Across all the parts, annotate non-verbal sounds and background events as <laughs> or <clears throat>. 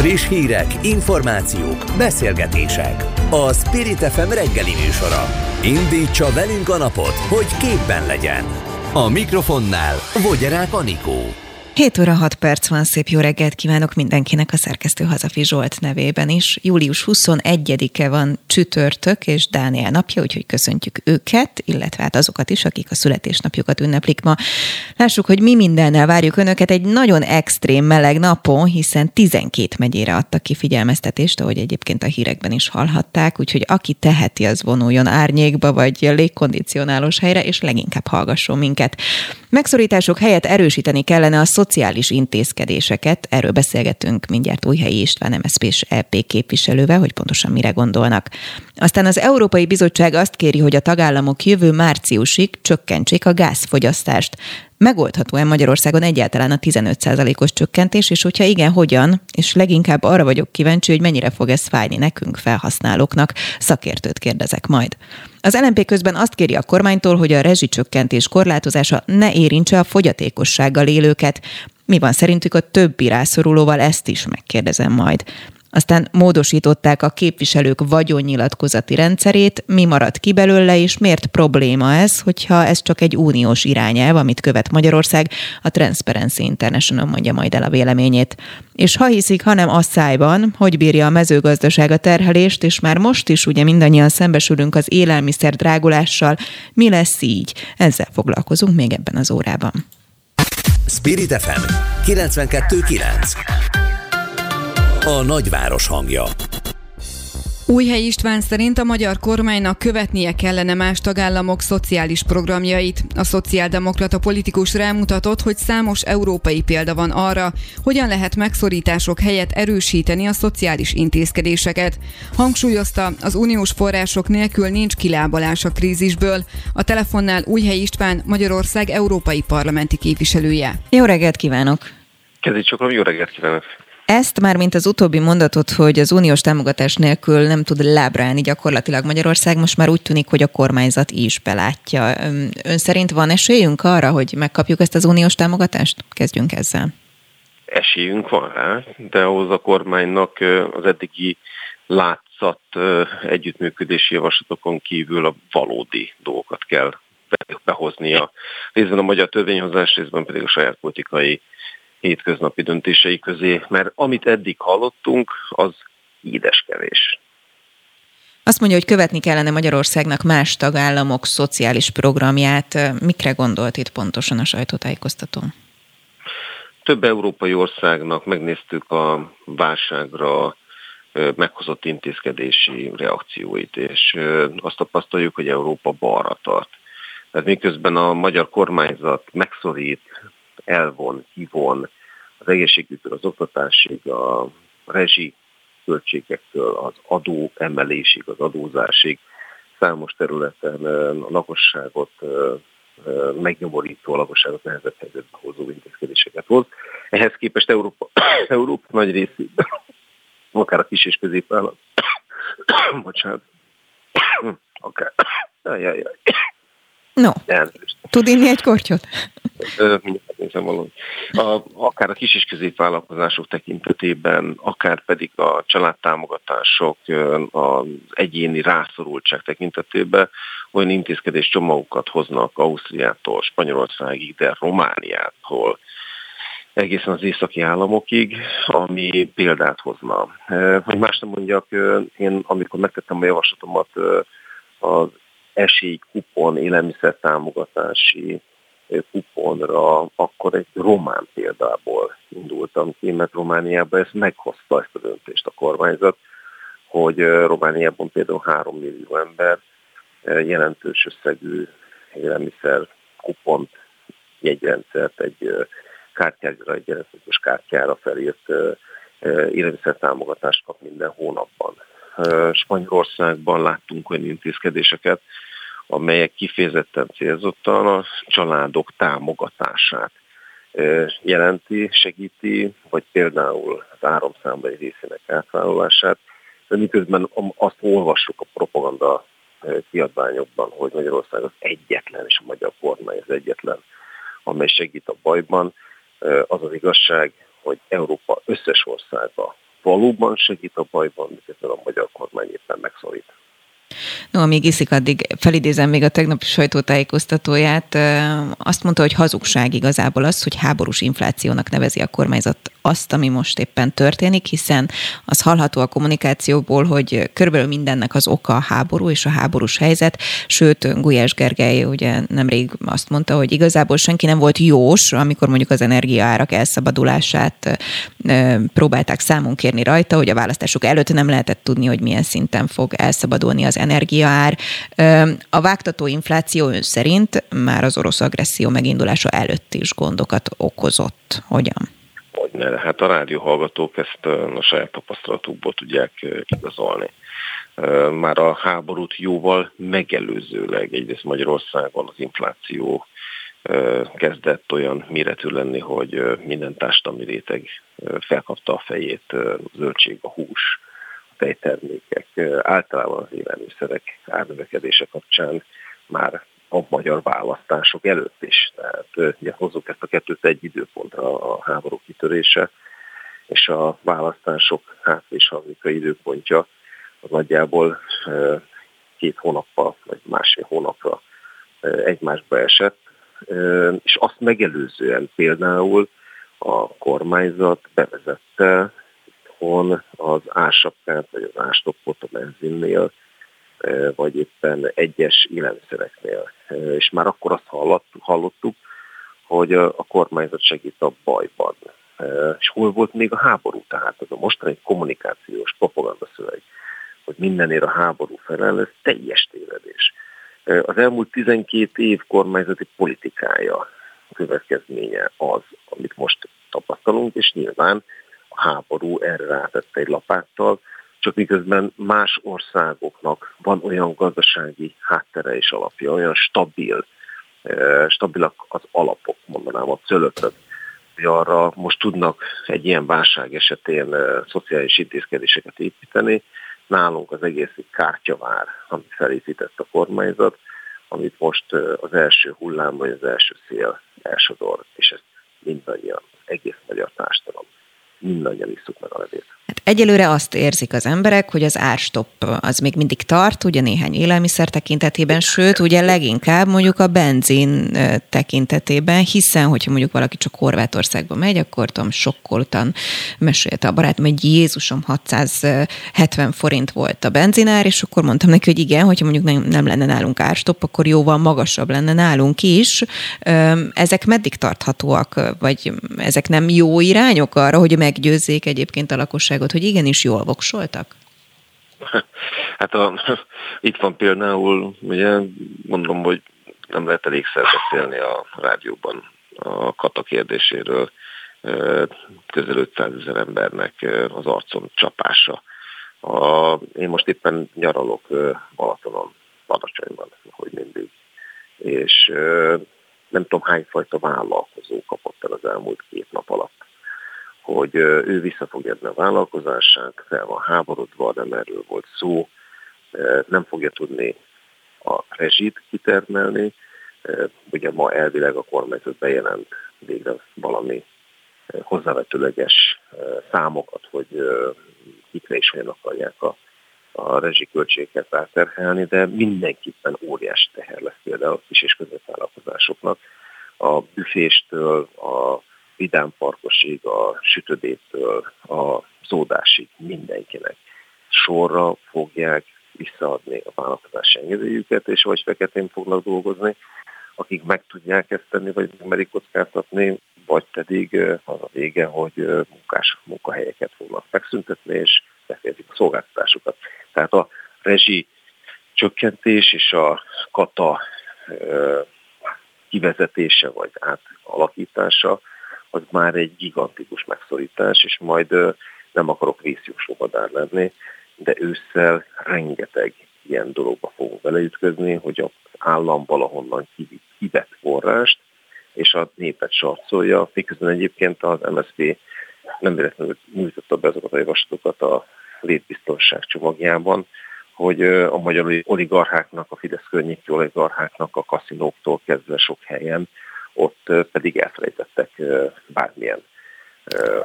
Friss hírek, információk, beszélgetések. A Spirit FM reggeli műsora. Indítsa velünk a napot, hogy képben legyen. A mikrofonnál Vogyerák Anikó. 7 óra 6 perc van, szép jó reggelt kívánok mindenkinek a szerkesztő Hazafi Zsolt nevében is. Július 21-e van csütörtök és Dániel napja, úgyhogy köszöntjük őket, illetve hát azokat is, akik a születésnapjukat ünneplik ma. Lássuk, hogy mi mindennel várjuk önöket egy nagyon extrém meleg napon, hiszen 12 megyére adtak ki figyelmeztetést, ahogy egyébként a hírekben is hallhatták, úgyhogy aki teheti, az vonuljon árnyékba vagy légkondicionálós helyre, és leginkább hallgasson minket. Megszorítások helyett erősíteni kellene a szociális intézkedéseket. Erről beszélgetünk mindjárt Újhelyi István MSZP és EP képviselővel, hogy pontosan mire gondolnak. Aztán az Európai Bizottság azt kéri, hogy a tagállamok jövő márciusig csökkentsék a gázfogyasztást. Megoldható-e Magyarországon egyáltalán a 15%-os csökkentés, és hogyha igen, hogyan? És leginkább arra vagyok kíváncsi, hogy mennyire fog ez fájni nekünk, felhasználóknak. Szakértőt kérdezek majd. Az LNP közben azt kéri a kormánytól, hogy a rezsicsökkentés korlátozása ne érintse a fogyatékossággal élőket. Mi van szerintük a többi rászorulóval, ezt is megkérdezem majd. Aztán módosították a képviselők vagyonnyilatkozati rendszerét, mi maradt ki belőle, és miért probléma ez, hogyha ez csak egy uniós irányelv, amit követ Magyarország, a Transparency International mondja majd el a véleményét. És ha hiszik, hanem a szájban, hogy bírja a mezőgazdaság a terhelést, és már most is ugye mindannyian szembesülünk az élelmiszer drágulással, mi lesz így? Ezzel foglalkozunk még ebben az órában. Spirit FM 92.9 a nagyváros hangja. Újhely István szerint a magyar kormánynak követnie kellene más tagállamok szociális programjait. A szociáldemokrata politikus rámutatott, hogy számos európai példa van arra, hogyan lehet megszorítások helyett erősíteni a szociális intézkedéseket. Hangsúlyozta, az uniós források nélkül nincs kilábalás a krízisből. A telefonnál Újhely István Magyarország európai parlamenti képviselője. Jó reggelt kívánok! Kezdjük csak, jó reggelt kívánok! Ezt már, mint az utóbbi mondatot, hogy az uniós támogatás nélkül nem tud lábrálni gyakorlatilag Magyarország, most már úgy tűnik, hogy a kormányzat is belátja. Ön szerint van esélyünk arra, hogy megkapjuk ezt az uniós támogatást? Kezdjünk ezzel. Esélyünk van rá, de ahhoz a kormánynak az eddigi látszat együttműködési javaslatokon kívül a valódi dolgokat kell behoznia. Részben a magyar törvényhozás, részben pedig a saját politikai hétköznapi döntései közé, mert amit eddig hallottunk, az édeskevés. Azt mondja, hogy követni kellene Magyarországnak más tagállamok szociális programját. Mikre gondolt itt pontosan a sajtótájékoztató? Több európai országnak megnéztük a válságra meghozott intézkedési reakcióit, és azt tapasztaljuk, hogy Európa balra tart. Tehát miközben a magyar kormányzat megszorít, elvon, kivon az egészségügytől, az oktatásig, a rezsi költségektől, az adó emelésig, az adózásig, számos területen a lakosságot megnyomorító, a lakosságot nehezebb helyzetbe hozó intézkedéseket hoz. Ehhez képest Európa, <coughs> Európa nagy részében, <coughs> akár a kis és középvállalat, <coughs> bocsánat, akár, ajajaj, No, tud inni egy kortyot? A, akár a kis és középvállalkozások tekintetében, akár pedig a családtámogatások, az egyéni rászorultság tekintetében olyan intézkedés csomagokat hoznak Ausztriától, Spanyolországig, de Romániától, egészen az északi államokig, ami példát hozna. Hogy más nem mondjak, én amikor megtettem a javaslatomat az kupon, élelmiszer támogatási kuponra, akkor egy román példából indultam ki, mert Romániában ezt meghozta ezt a döntést a kormányzat, hogy Romániában például 3 millió ember jelentős összegű élelmiszer kupont, jegyrendszert, egy kártyára, egy jelentős kártyára felírt élelmiszer támogatást kap minden hónapban. Spanyolországban láttunk olyan intézkedéseket, amelyek kifejezetten célzottan a családok támogatását jelenti, segíti, vagy például az áramszámlai részének átvállalását, de miközben azt olvassuk a propaganda kiadványokban, hogy Magyarország az egyetlen, és a magyar kormány az egyetlen, amely segít a bajban, az az igazság, hogy Európa összes országa valóban segít a bajban, miközben a magyar kormány éppen megszorít. No, amíg iszik, addig felidézem még a tegnapi sajtótájékoztatóját. Azt mondta, hogy hazugság igazából az, hogy háborús inflációnak nevezi a kormányzat azt, ami most éppen történik, hiszen az hallható a kommunikációból, hogy körülbelül mindennek az oka a háború és a háborús helyzet, sőt, Gulyás Gergely ugye nemrég azt mondta, hogy igazából senki nem volt jós, amikor mondjuk az energiaárak elszabadulását próbálták számon kérni rajta, hogy a választások előtt nem lehetett tudni, hogy milyen szinten fog elszabadulni az energiaár. A vágtató infláció ön szerint már az orosz agresszió megindulása előtt is gondokat okozott. Hogyan? Hogyne, hát a rádióhallgatók ezt a saját tapasztalatukból tudják igazolni. Már a háborút jóval megelőzőleg egyrészt Magyarországon az infláció kezdett olyan méretű lenni, hogy minden társadalmi réteg felkapta a fejét, zöldség, a hús, tejtermékek, általában az élelmiszerek árnövekedése kapcsán már a magyar választások előtt is. Tehát ugye hozzuk ezt a kettőt egy időpontra a háború kitörése, és a választások és harmadika időpontja az nagyjából két hónappal, vagy másfél hónapra egymásba esett, és azt megelőzően például a kormányzat bevezette itthon az ásapkát, vagy az ástoppot a benzinnél, vagy éppen egyes élelmiszereknél. És már akkor azt hallottuk, hogy a kormányzat segít a bajban. És hol volt még a háború? Tehát az a mostani kommunikációs propagandaszöveg, hogy mindenért a háború felel, ez teljes tévedés. Az elmúlt 12 év kormányzati politikája következménye az, amit most tapasztalunk, és nyilván háború erre rátette egy lapáttal, csak miközben más országoknak van olyan gazdasági háttere és alapja, olyan stabil, stabilak az alapok, mondanám a cölöpök, hogy arra most tudnak egy ilyen válság esetén szociális intézkedéseket építeni, nálunk az egész kártyavár, amit felépített a kormányzat, amit most az első hullám vagy az első szél elsodor, és ezt mindannyian, egész magyar társadalom, mindannyian isszuk meg a levét. Hát egyelőre azt érzik az emberek, hogy az árstop az még mindig tart, ugye néhány élelmiszer tekintetében, sőt, ugye leginkább mondjuk a benzin tekintetében, hiszen, hogyha mondjuk valaki csak Horvátországba megy, akkor tudom, sokkoltan mesélte a barátom, hogy Jézusom 670 forint volt a benzinár, és akkor mondtam neki, hogy igen, hogyha mondjuk nem, nem lenne nálunk árstop, akkor jóval magasabb lenne nálunk is. Ezek meddig tarthatóak, vagy ezek nem jó irányok arra, hogy meggyőzzék egyébként a lakosság tanulságot, hogy igenis jól voksoltak? Hát a, <laughs> itt van például, ugye mondom, hogy nem lehet elégszer beszélni a rádióban a kata kérdéséről, közel 500 ezer embernek az arcon csapása. A, én most éppen nyaralok Balatonon, Badacsonyban, hogy mindig, és nem tudom hány fajta vállalkozó kapott el az elmúlt két nap alatt hogy ő vissza fogja a vállalkozását, fel van háborodva, nem erről volt szó, nem fogja tudni a rezsit kitermelni. Ugye ma elvileg a kormányzat bejelent végre valami hozzávetőleges számokat, hogy kikre is olyan akarják a, a rezsiköltségeket ráterhelni, de mindenképpen óriási teher lesz például a kis és középvállalkozásoknak. A büféstől, a vidámparkosig, a sütödétől, a szódásig mindenkinek sorra fogják visszaadni a vállalkozási engedélyüket, és vagy feketén fognak dolgozni, akik meg tudják ezt tenni, vagy merik kockáztatni, vagy pedig az a vége, hogy munkás munkahelyeket fognak megszüntetni, és befejezik a szolgáltatásokat. Tehát a rezsi csökkentés és a kata kivezetése vagy átalakítása az már egy gigantikus megszorítás, és majd nem akarok vészjósó madár lenni, de ősszel rengeteg ilyen dologba fogunk beleütközni, hogy az állam valahonnan kivett forrást, és a népet sarcolja, miközben egyébként az MSZP nem véletlenül nyújtotta be azokat a javaslatokat a létbiztonság csomagjában, hogy a magyar oligarcháknak, a Fidesz környéki oligarcháknak a kaszinóktól kezdve sok helyen ott pedig elfelejtettek bármilyen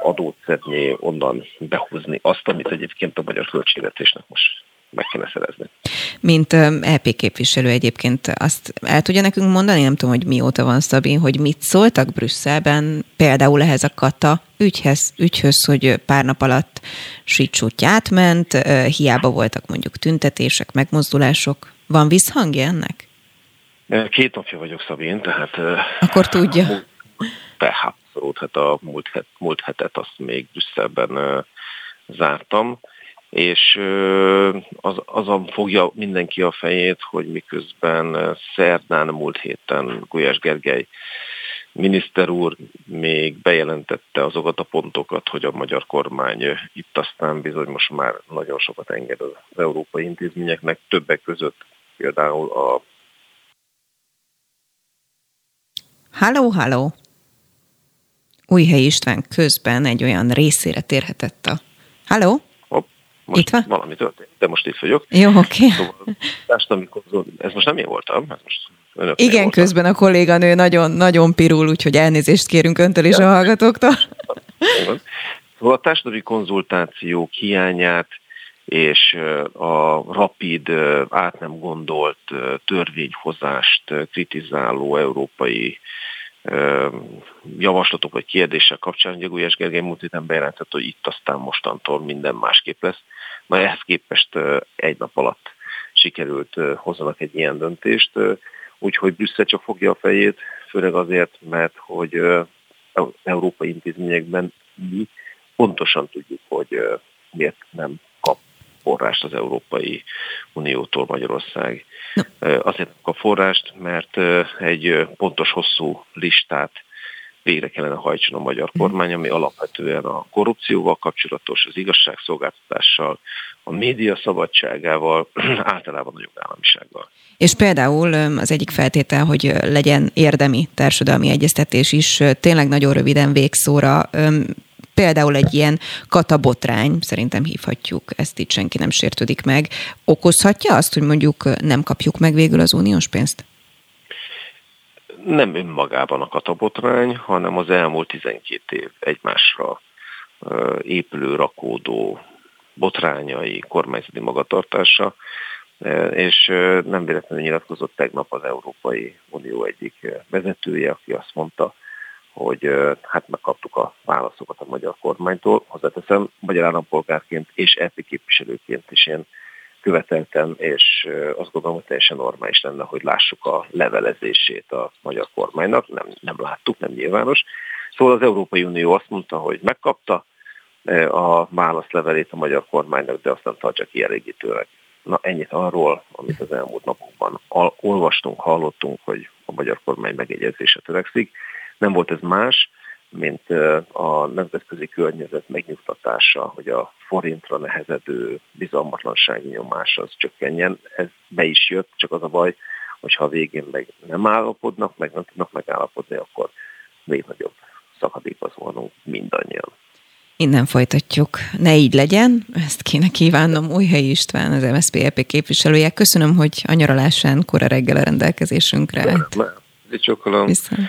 adót szedni, onnan behozni azt, amit egyébként a magyar költségvetésnek most meg kéne szerezni. Mint EP képviselő egyébként azt el tudja nekünk mondani, nem tudom, hogy mióta van Szabin, hogy mit szóltak Brüsszelben például ehhez a kata ügyhez, ügyhöz, hogy pár nap alatt sítsútj átment, hiába voltak mondjuk tüntetések, megmozdulások. Van visszhangja ennek? Két napja vagyok Szabin, tehát... Akkor tudja. Tehát abszolút, hát a múlt, het, múlt hetet azt még Brüsszelben zártam és az, azon fogja mindenki a fejét, hogy miközben szerdán múlt héten Gulyás Gergely miniszter úr még bejelentette azokat a pontokat, hogy a magyar kormány itt aztán bizony most már nagyon sokat enged az európai intézményeknek, többek között például a Halló, halló! Újhely István közben egy olyan részére térhetett a... Halló? Most itt van? valami történt, de most itt vagyok. Jó, oké. Okay. Szóval, ez most nem én voltam, ez most Igen, voltam. közben a kolléganő nagyon, nagyon pirul, úgyhogy elnézést kérünk öntől és ja. a hallgatóktól. Szóval a társadalmi konzultációk hiányát és a rapid, át nem gondolt törvényhozást kritizáló európai javaslatok vagy kérdések kapcsán, hogy Gulyás Gergely múlt héten bejelentett, hogy itt aztán mostantól minden másképp lesz. Na ehhez képest egy nap alatt sikerült hozzanak egy ilyen döntést, úgyhogy Brüsszel csak fogja a fejét, főleg azért, mert hogy az európai intézményekben mi pontosan tudjuk, hogy miért nem forrást az Európai Uniótól Magyarország. Azért a forrást, mert egy pontos hosszú listát végre kellene hajtson a magyar kormány, ami alapvetően a korrupcióval kapcsolatos, az igazságszolgáltatással, a média szabadságával, <clears throat> általában a jogállamisággal. És például az egyik feltétel, hogy legyen érdemi társadalmi egyeztetés is tényleg nagyon röviden végszóra például egy ilyen katabotrány, szerintem hívhatjuk, ezt itt senki nem sértődik meg, okozhatja azt, hogy mondjuk nem kapjuk meg végül az uniós pénzt? Nem önmagában a katabotrány, hanem az elmúlt 12 év egymásra épülő, rakódó botrányai, kormányzati magatartása, és nem véletlenül nyilatkozott tegnap az Európai Unió egyik vezetője, aki azt mondta, hogy hát megkaptuk a válaszokat a magyar kormánytól. Hozzáteszem, magyar állampolgárként és EP képviselőként is én követeltem, és azt gondolom, hogy teljesen normális lenne, hogy lássuk a levelezését a magyar kormánynak. Nem, nem láttuk, nem nyilvános. Szóval az Európai Unió azt mondta, hogy megkapta a válaszlevelét a magyar kormánynak, de azt nem tartja kielégítőleg. Na ennyit arról, amit az elmúlt napokban olvastunk, hallottunk, hogy a magyar kormány megegyezése törekszik nem volt ez más, mint a nemzetközi környezet megnyugtatása, hogy a forintra nehezedő bizalmatlansági nyomás az csökkenjen. Ez be is jött, csak az a baj, hogyha a végén meg nem állapodnak, meg nem tudnak megállapodni, akkor még nagyobb szakadékba zuhanunk mindannyian. Innen folytatjuk. Ne így legyen, ezt kéne kívánnom Újhelyi István, az MSZP EP képviselője. Köszönöm, hogy a nyaralásán kora reggel a rendelkezésünkre. Viszont. Viszont.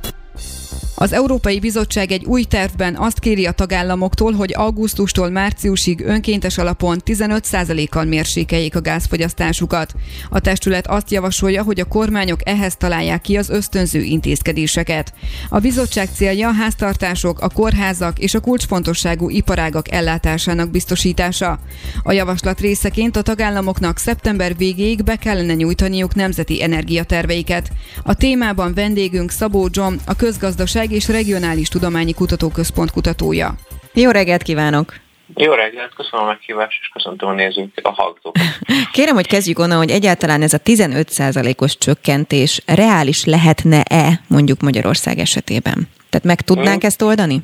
az Európai Bizottság egy új tervben azt kéri a tagállamoktól, hogy augusztustól márciusig önkéntes alapon 15%-kal mérsékeljék a gázfogyasztásukat. A testület azt javasolja, hogy a kormányok ehhez találják ki az ösztönző intézkedéseket. A bizottság célja a háztartások, a kórházak és a kulcsfontosságú iparágak ellátásának biztosítása. A javaslat részeként a tagállamoknak szeptember végéig be kellene nyújtaniuk nemzeti energiaterveiket. A témában vendégünk Szabó John, a közgazdaság és Regionális Tudományi Kutatóközpont kutatója. Jó reggelt kívánok! Jó reggelt, köszönöm a meghívást, és köszöntöm a nézőket, a hallgatókat. <laughs> Kérem, hogy kezdjük onnan, hogy egyáltalán ez a 15%-os csökkentés reális lehetne-e mondjuk Magyarország esetében? Tehát meg tudnánk hmm. ezt oldani?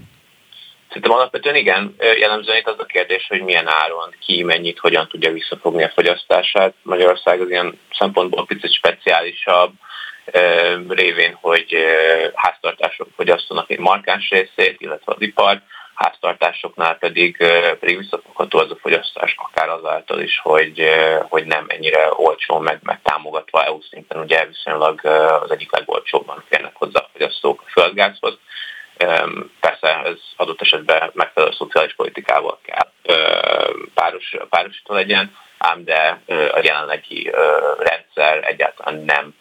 Szerintem alapvetően igen, jellemzően itt az a kérdés, hogy milyen áron, ki mennyit, hogyan tudja visszafogni a fogyasztását. Magyarország az ilyen szempontból picit speciálisabb, révén, hogy háztartások fogyasztanak egy markáns részét, illetve az ipar, háztartásoknál pedig, pedig visszafogható az a fogyasztás, akár azáltal is, hogy, hogy nem ennyire olcsó, meg, meg támogatva EU szinten, ugye viszonylag az egyik legolcsóbban férnek hozzá a fogyasztók a földgázhoz. Persze ez adott esetben megfelelő szociális politikával kell páros, párosítva legyen, ám de a jelenlegi rendszer egyáltalán nem,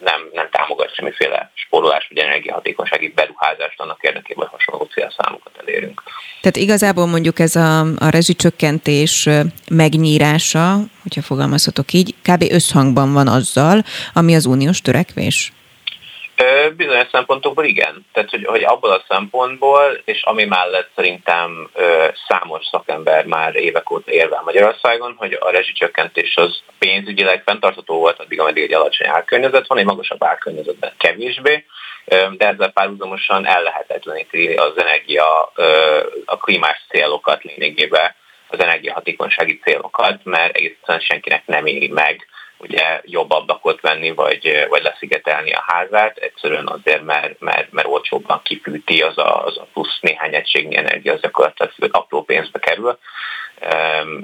nem, nem támogat semmiféle spórolás vagy energiahatékonysági beruházást annak érdekében, hogy hasonló célszámokat elérünk. Tehát igazából mondjuk ez a, a rezsicsökkentés megnyírása, hogyha fogalmazhatok így, kb. összhangban van azzal, ami az uniós törekvés? Bizonyos szempontokból igen. Tehát, hogy, hogy abból a szempontból, és ami mellett szerintem ö, számos szakember már évek óta érvel Magyarországon, hogy a rezsicsökkentés az pénzügyileg fenntartható volt, addig, ameddig egy alacsony árkörnyezet van, egy magasabb árkörnyezetben kevésbé, de ezzel párhuzamosan ellehetetleníti az energia, a klímás célokat lényegében, az energiahatékonysági célokat, mert egészen senkinek nem éri meg ugye jobb ablakot venni, vagy, vagy leszigetelni a házát, egyszerűen azért, mert, mert, mert olcsóbban kifűti az a, az a plusz néhány egységnyi energia, az gyakorlatilag apró pénzbe kerül,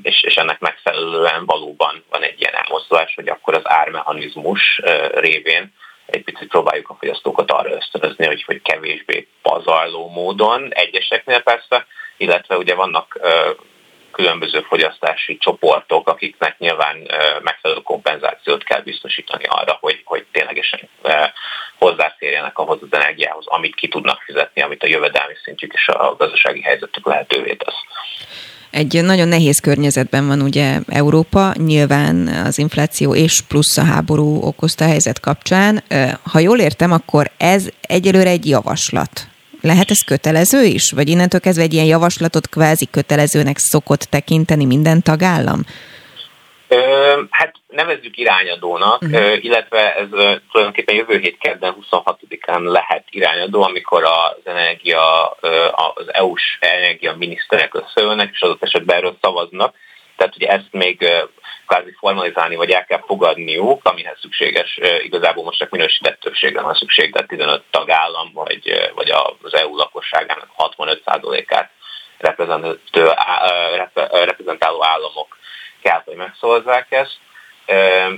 és, és ennek megfelelően valóban van egy ilyen elmozdulás, hogy akkor az ármechanizmus révén egy picit próbáljuk a fogyasztókat arra ösztönözni, hogy, hogy kevésbé pazarló módon, egyeseknél persze, illetve ugye vannak különböző fogyasztási csoportok, akiknek nyilván megfelelő kompenzációt kell biztosítani arra, hogy, hogy ténylegesen hozzáférjenek ahhoz az energiához, amit ki tudnak fizetni, amit a jövedelmi szintjük és a gazdasági helyzetük lehetővé tesz. Egy nagyon nehéz környezetben van ugye Európa, nyilván az infláció és plusz a háború okozta a helyzet kapcsán. Ha jól értem, akkor ez egyelőre egy javaslat lehet ez kötelező is? Vagy innentől kezdve egy ilyen javaslatot kvázi kötelezőnek szokott tekinteni minden tagállam? Hát nevezzük irányadónak, uh-huh. illetve ez tulajdonképpen jövő hét kedden 26-án lehet irányadó, amikor az energia, az EU-s energiaminiszterek összeülnek, és adott esetben erről szavaznak. Tehát ugye ezt még kvázi formalizálni, vagy el kell fogadniuk, amihez szükséges, igazából most csak minősített többségre van szükség, tehát 15 tagállam, vagy, vagy az EU lakosságának 65%-át reprezentáló államok kell, hogy megszavazzák ezt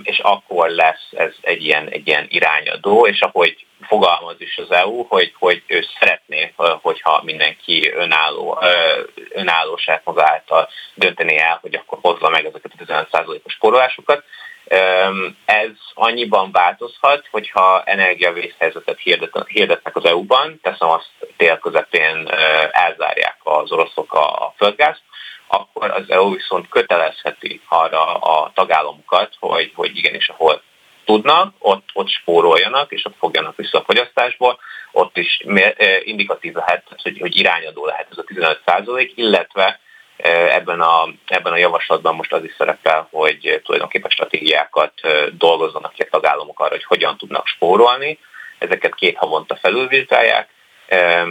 és akkor lesz ez egy ilyen, egy ilyen irányadó, és ahogy fogalmaz is az EU, hogy, hogy ő szeretné, hogyha mindenki önálló, önállóság maga által dönteni el, hogy akkor hozza meg ezeket a 15%-os sporolásokat. Ez annyiban változhat, hogyha energiavészhelyzetet hirdetnek az EU-ban, teszem azt tél közepén elzárják az oroszok a földgázt, akkor az EU viszont kötelezheti arra a tagállamokat, hogy, hogy igenis ahol tudnak, ott, ott spóroljanak, és ott fogjanak vissza a fogyasztásból, ott is indikatív lehet, hogy, hogy irányadó lehet ez a 15 százalék, illetve ebben a, ebben a javaslatban most az is szerepel, hogy tulajdonképpen stratégiákat dolgozzanak ki a tagállamok arra, hogy hogyan tudnak spórolni. Ezeket két havonta felülvizsgálják,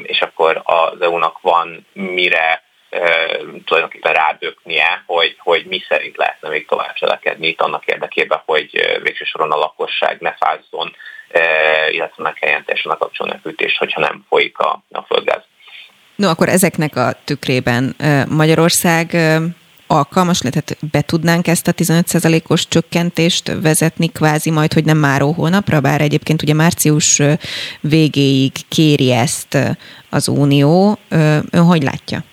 és akkor az EU-nak van mire tulajdonképpen rádöknie, hogy, hogy mi szerint lehetne még tovább cselekedni itt annak érdekében, hogy végső soron a lakosság ne fázzon, illetve meg kelljen teljesen a kapcsolni a fűtést, hogyha nem folyik a, a földgáz. No, akkor ezeknek a tükrében Magyarország alkalmas lehet, be tudnánk ezt a 15%-os csökkentést vezetni kvázi majd, hogy nem máró hónapra, bár egyébként ugye március végéig kéri ezt az Unió. Ön hogy látja?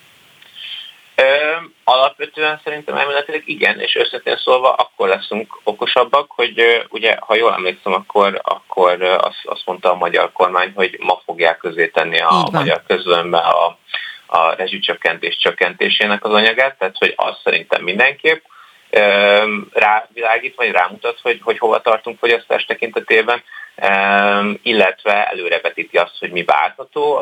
Alapvetően szerintem elméletileg igen, és őszintén szólva akkor leszünk okosabbak, hogy ugye, ha jól emlékszem, akkor, akkor azt, azt mondta a magyar kormány, hogy ma fogják közé tenni a magyar közlömbe a, a rezsicsökkentés csökkentésének az anyagát, tehát hogy azt szerintem mindenképp rávilágít, vagy rámutat, hogy, hogy hova tartunk fogyasztás tekintetében, illetve előrevetíti azt, hogy mi várható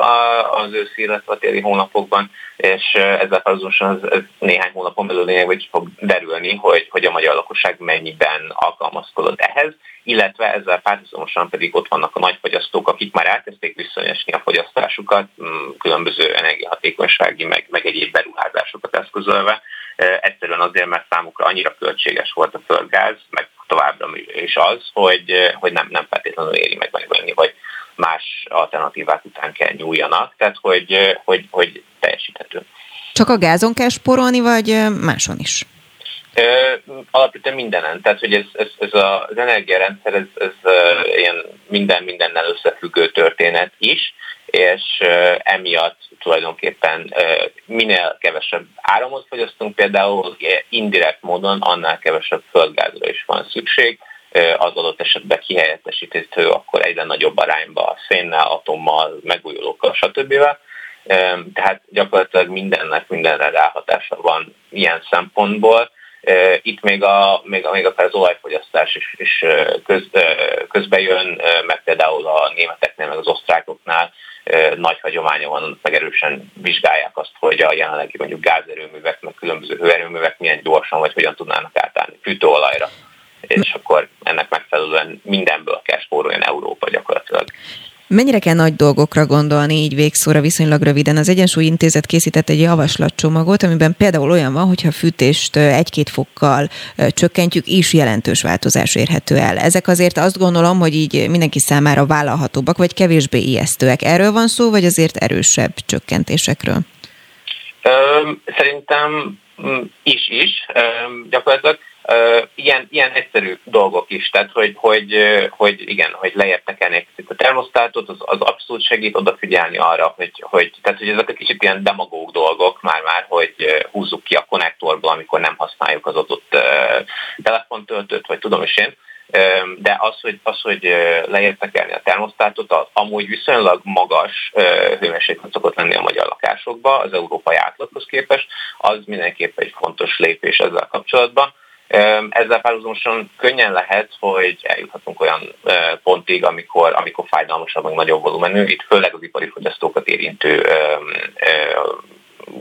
az őszi, illetve a téli hónapokban, és ezzel párhuzamosan ez, ez néhány hónapon belül lényegben fog derülni, hogy, hogy a magyar lakosság mennyiben alkalmazkodott ehhez, illetve ezzel párhuzamosan pedig ott vannak a nagyfogyasztók, akik már elkezdték visszanyesni a fogyasztásukat, különböző energiahatékonysági, meg, meg egyéb beruházásokat eszközölve, egyszerűen azért, mert számukra annyira költséges volt a földgáz, meg továbbra is az, hogy, hogy nem, nem feltétlenül éri meg megvenni, vagy más alternatívák után kell nyúljanak. Tehát, hogy, hogy, hogy teljesíthető. Csak a gázon kell sporolni, vagy máson is? Alapvetően mindenen. Tehát, hogy ez, ez, ez az energiarendszer, ez, ez ilyen minden mindennel összefüggő történet is, és emiatt tulajdonképpen minél kevesebb áramot fogyasztunk, például indirekt módon annál kevesebb földgázra is van szükség, az adott esetben kihelyettesíthető akkor egyre nagyobb arányba szénnel, atommal, megújulókkal, stb. Tehát gyakorlatilag mindennek mindenre ráhatása van ilyen szempontból. Itt még, a, még, a, még akár az olajfogyasztás is, is köz, közbe jön, meg például a németeknél, meg az osztrákoknál nagy hagyománya van, meg erősen vizsgálják azt, hogy a jelenlegi mondjuk gázerőművek, meg különböző hőerőművek milyen gyorsan vagy hogyan tudnának átállni fűtőolajra. És akkor ennek megfelelően mindenből kell spórolni Európa gyakorlatilag. Mennyire kell nagy dolgokra gondolni így végszóra viszonylag röviden? Az Egyensúly Intézet készített egy javaslatcsomagot, amiben például olyan van, hogyha fűtést egy-két fokkal csökkentjük, is jelentős változás érhető el. Ezek azért azt gondolom, hogy így mindenki számára vállalhatóbbak, vagy kevésbé ijesztőek. Erről van szó, vagy azért erősebb csökkentésekről? Szerintem mm, is is. Gyakorlatilag ilyen, ilyen egyszerű dolgok is, tehát hogy, hogy, hogy igen, hogy lejjebb egy a termosztátot, az, az abszolút segít odafigyelni arra, hogy, hogy, tehát, hogy ezek egy kicsit ilyen demagóg dolgok már-már, hogy húzzuk ki a konnektorból, amikor nem használjuk az adott telefontöltőt, vagy tudom is én, de az, hogy, az, hogy leértekelni a termosztátot, az amúgy viszonylag magas hőmérséklet szokott lenni a magyar lakásokban, az európai átlaghoz képest, az mindenképp egy fontos lépés ezzel kapcsolatban. Ezzel párhuzamosan könnyen lehet, hogy eljuthatunk olyan pontig, amikor, amikor fájdalmasabb, meg nagyobb volumenű, itt főleg az ipari fogyasztókat érintő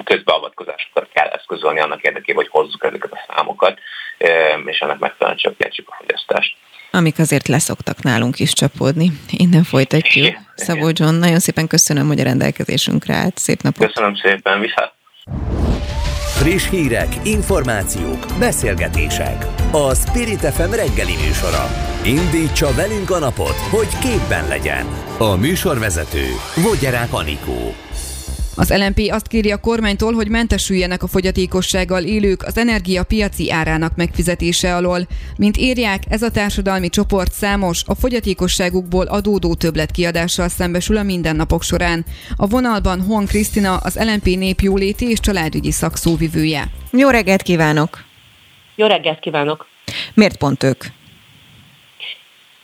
közbeavatkozásokat kell eszközölni annak érdekében, hogy hozzuk ezeket a számokat, és ennek megfelelően csökkentsük a fogyasztást. Amik azért leszoktak nálunk is csapódni. Innen folytatjuk. Igen, Szabó John, nagyon szépen köszönöm, hogy a rendelkezésünkre állt. Szép napot! Köszönöm szépen, viszont! Friss hírek, információk, beszélgetések. A Spirit FM reggeli műsora. Indítsa velünk a napot, hogy képben legyen. A műsorvezető Vogyerák Anikó. Az LNP azt kéri a kormánytól, hogy mentesüljenek a fogyatékossággal élők az energiapiaci árának megfizetése alól. Mint írják, ez a társadalmi csoport számos, a fogyatékosságukból adódó többletkiadással szembesül a mindennapok során. A vonalban Hon Krisztina, az LNP népjóléti és családügyi szakszóvivője. Jó reggelt kívánok! Jó reggelt kívánok! Miért pont ők?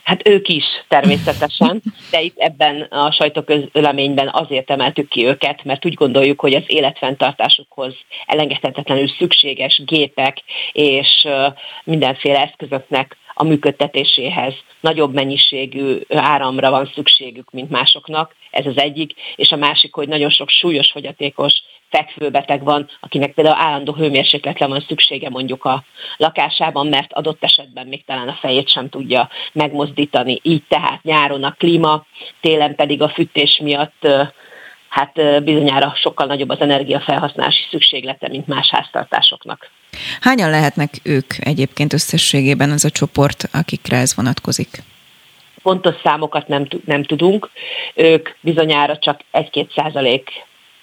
Hát ők is természetesen, de itt ebben a sajtóközleményben azért emeltük ki őket, mert úgy gondoljuk, hogy az életfenntartásukhoz elengedhetetlenül szükséges gépek és mindenféle eszközöknek a működtetéséhez. Nagyobb mennyiségű áramra van szükségük, mint másoknak, ez az egyik, és a másik, hogy nagyon sok súlyos fogyatékos fekvőbeteg van, akinek például állandó hőmérsékletre van szüksége mondjuk a lakásában, mert adott esetben még talán a fejét sem tudja megmozdítani. Így tehát nyáron a klíma, télen pedig a fűtés miatt hát bizonyára sokkal nagyobb az energiafelhasználási szükséglete, mint más háztartásoknak. Hányan lehetnek ők egyébként összességében az a csoport, akikre ez vonatkozik? Pontos számokat nem, nem tudunk. Ők bizonyára csak 1-2 százalék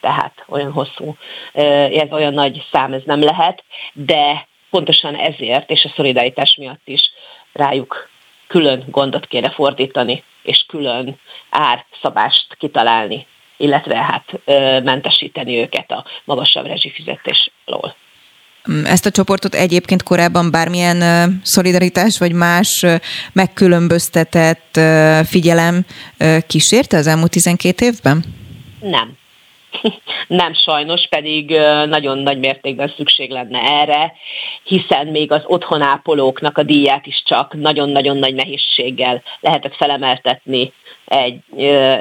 tehát olyan hosszú, ez olyan nagy szám ez nem lehet, de pontosan ezért és a szolidaritás miatt is rájuk külön gondot kéne fordítani, és külön árszabást kitalálni, illetve hát mentesíteni őket a magasabb rezsifizetés alól. Ezt a csoportot egyébként korábban bármilyen szolidaritás vagy más megkülönböztetett figyelem kísérte az elmúlt 12 évben? Nem. <laughs> Nem sajnos, pedig nagyon nagy mértékben szükség lenne erre, hiszen még az otthonápolóknak a díját is csak nagyon-nagyon nagy nehézséggel lehetett felemeltetni egy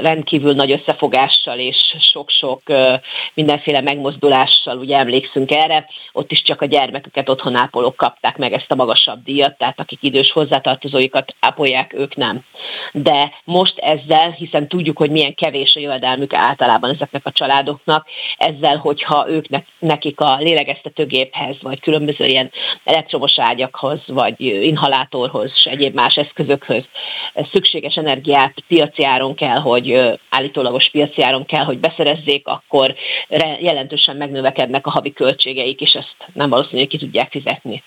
rendkívül nagy összefogással és sok-sok mindenféle megmozdulással, ugye emlékszünk erre, ott is csak a gyermeküket otthonápolók kapták meg ezt a magasabb díjat, tehát akik idős hozzátartozóikat ápolják, ők nem. De most ezzel, hiszen tudjuk, hogy milyen kevés a jövedelmük általában ezeknek a családoknak, ezzel, hogyha ők nekik a lélegeztetőgéphez, vagy különböző ilyen elektromos ágyakhoz, vagy inhalátorhoz, és egyéb más eszközökhöz szükséges energiát piaci áron kell, hogy állítólagos piaci áron kell, hogy beszerezzék, akkor jelentősen megnövekednek a havi költségeik, és ezt nem valószínű, hogy ki tudják fizetni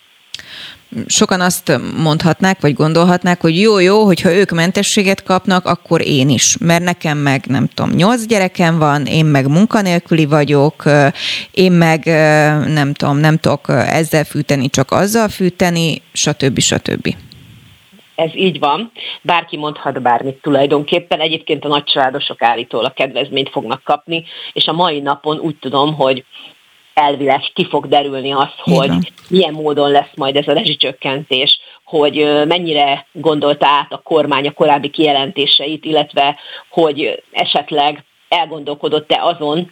sokan azt mondhatnák, vagy gondolhatnák, hogy jó, jó, hogyha ők mentességet kapnak, akkor én is. Mert nekem meg, nem tudom, nyolc gyerekem van, én meg munkanélküli vagyok, én meg nem tudom, nem tudok ezzel fűteni, csak azzal fűteni, stb. stb. Ez így van. Bárki mondhat bármit tulajdonképpen. Egyébként a nagycsaládosok állítólag kedvezményt fognak kapni, és a mai napon úgy tudom, hogy elvileg ki fog derülni az, hogy Igen. milyen módon lesz majd ez a rezsicsökkentés, hogy mennyire gondolta át a kormány a korábbi kijelentéseit, illetve hogy esetleg elgondolkodott-e azon,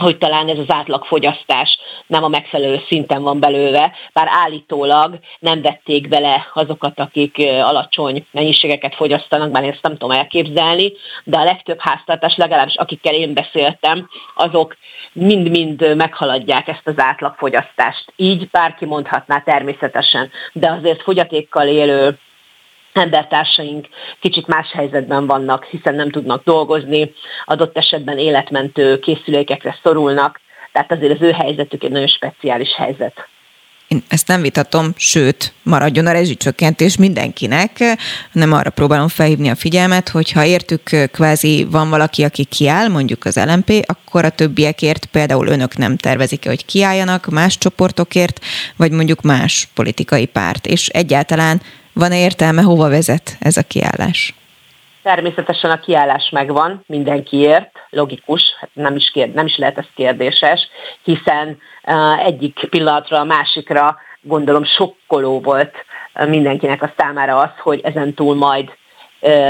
hogy talán ez az átlagfogyasztás nem a megfelelő szinten van belőle, bár állítólag nem vették bele azokat, akik alacsony mennyiségeket fogyasztanak, bár ezt nem tudom elképzelni, de a legtöbb háztartás, legalábbis akikkel én beszéltem, azok mind-mind meghaladják ezt az átlagfogyasztást. Így bárki mondhatná természetesen, de azért fogyatékkal élő embertársaink kicsit más helyzetben vannak, hiszen nem tudnak dolgozni, adott esetben életmentő készülékekre szorulnak, tehát azért az ő helyzetük egy nagyon speciális helyzet. Én ezt nem vitatom, sőt, maradjon a rezsicsökkentés mindenkinek. Nem arra próbálom felhívni a figyelmet, hogy ha értük kvázi van valaki, aki kiáll, mondjuk az LMP, akkor a többiekért például önök nem tervezik hogy kiálljanak más csoportokért, vagy mondjuk más politikai párt. És egyáltalán van-e értelme, hova vezet ez a kiállás? Természetesen a kiállás megvan mindenkiért, logikus, hát nem is, kérd, nem is lehet ez kérdéses, hiszen egyik pillanatra a másikra gondolom sokkoló volt mindenkinek a számára az, hogy ezen túl majd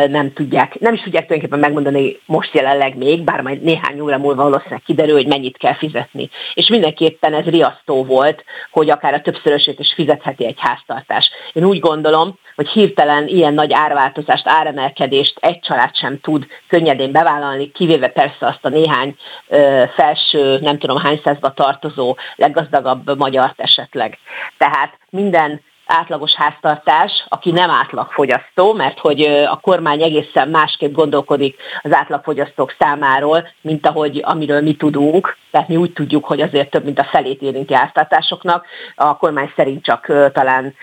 nem tudják, nem is tudják tulajdonképpen megmondani most jelenleg még, bár majd néhány óra múlva valószínűleg kiderül, hogy mennyit kell fizetni. És mindenképpen ez riasztó volt, hogy akár a többszörösét is fizetheti egy háztartás. Én úgy gondolom, hogy hirtelen ilyen nagy árváltozást, áremelkedést egy család sem tud könnyedén bevállalni, kivéve persze azt a néhány ö, felső, nem tudom hány százba tartozó leggazdagabb magyart esetleg. Tehát minden átlagos háztartás, aki nem átlagfogyasztó, mert hogy a kormány egészen másképp gondolkodik az átlagfogyasztók számáról, mint ahogy amiről mi tudunk. Tehát mi úgy tudjuk, hogy azért több mint a felét érinti háztartásoknak. A kormány szerint csak talán